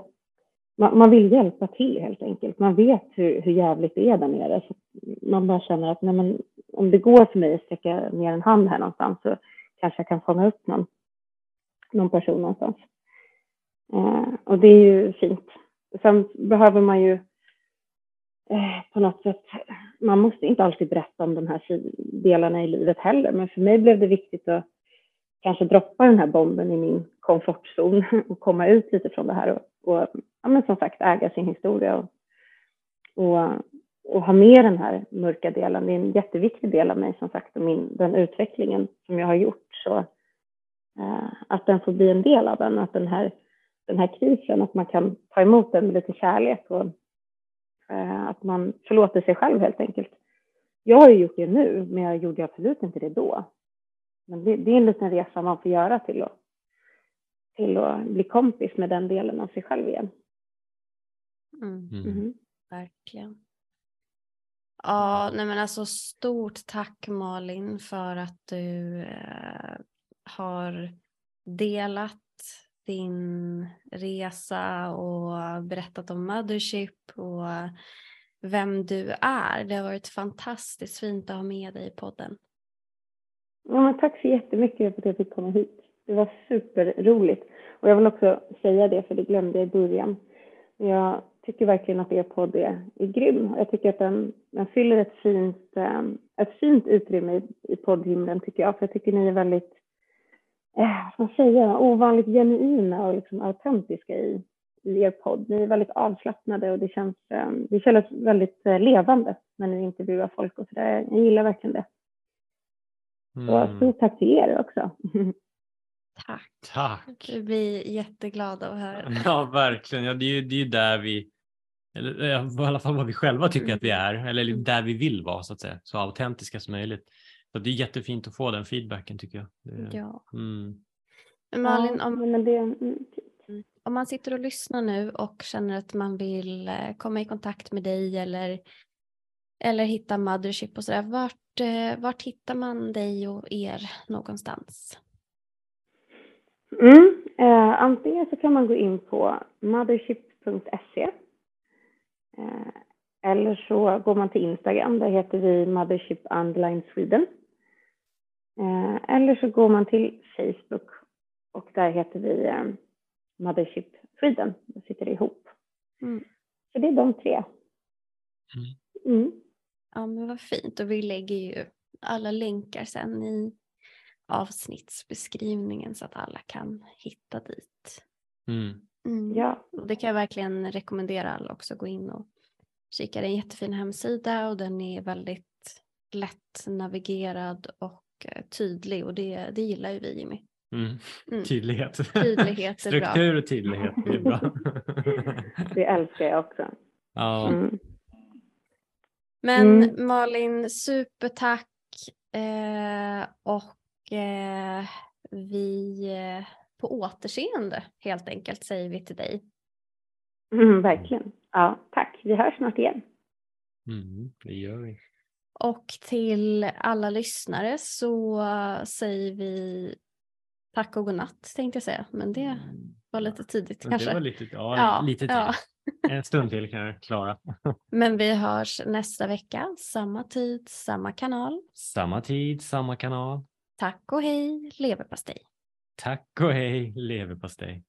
man, man, vill hjälpa till helt enkelt. Man vet hur, hur jävligt det är där nere. Så man bara känner att nej, men, om det går för mig att sträcka ner en hand här någonstans så kanske jag kan fånga upp någon, någon person någonstans. Eh, och det är ju fint. Sen behöver man ju eh, på något sätt, man måste inte alltid berätta om de här delarna i livet heller, men för mig blev det viktigt att kanske droppa den här bomben i min komfortzon och komma ut lite från det här och, och ja, men som sagt äga sin historia och, och, och, ha med den här mörka delen. Det är en jätteviktig del av mig som sagt och min, den utvecklingen som jag har gjort. Så eh, att den får bli en del av den, att den här, den här krisen, att man kan ta emot den med lite kärlek och eh, att man förlåter sig själv helt enkelt. Jag har ju gjort det nu, men jag gjorde absolut inte det då. Men det, det är en liten resa man får göra till att, till att bli kompis med den delen av sig själv igen. Mm. Mm. Mm. Verkligen. Ja, nej men alltså stort tack Malin för att du eh, har delat din resa och berättat om Mothership och vem du är. Det har varit fantastiskt fint att ha med dig i podden. Ja, tack så jättemycket för att jag fick komma hit. Det var superroligt. Och jag vill också säga det, för det glömde jag i början. Jag tycker verkligen att er podd är, är grym. Jag tycker att den, den fyller ett fint, eh, ett fint utrymme i, i poddhimlen, tycker jag. För jag tycker ni är väldigt, eh, vad säger jag, ovanligt genuina och liksom autentiska i, i er podd. Ni är väldigt avslappnade och det känns, eh, det känns väldigt levande när ni intervjuar folk och sådär. Jag gillar verkligen det. Mm. Så stort tack till er också. Tack. Tack. Vi blir jätteglada att höra. Ja, verkligen. Ja, det är ju det är ju där vi, eller i alla fall vad vi själva tycker att vi är, eller mm. där vi vill vara så att säga, så autentiska som möjligt. Så det är jättefint att få den feedbacken tycker jag. Det, ja. Mm. Malin, om, det, mm, om man sitter och lyssnar nu och känner att man vill eh, komma i kontakt med dig eller, eller hitta Mothership och sådär, vart Eh, vart hittar man dig och er någonstans? Mm, eh, antingen så kan man gå in på mothership.se eh, eller så går man till Instagram, där heter vi Mothership Online Sweden. Eh, eller så går man till Facebook och där heter vi eh, Mothership Sweden. Då sitter det ihop. Mm. Så det är de tre. Mm. Mm. Ja men vad fint och vi lägger ju alla länkar sen i avsnittsbeskrivningen så att alla kan hitta dit. Mm. Mm. Ja. Och det kan jag verkligen rekommendera alla också gå in och kika. Det är en jättefin hemsida och den är väldigt lätt navigerad och eh, tydlig och det, det gillar ju vi Jimmy. Mm. Mm. Tydlighet. Tydlighet är Struktur och tydlighet är bra. det älskar jag också. Ja. Mm. Men mm. Malin, supertack eh, och eh, vi eh, på återseende helt enkelt säger vi till dig. Mm, verkligen. Ja, tack. Vi hörs snart igen. Mm, det gör vi. Och till alla lyssnare så säger vi tack och godnatt tänkte jag säga, men det mm. var lite tidigt men kanske. Det var lite, ja, ja lite tidigt. Ja. En stund till kan jag klara. Men vi hörs nästa vecka, samma tid, samma kanal. Samma tid, samma kanal. Tack och hej leverpastej. Tack och hej leverpastej.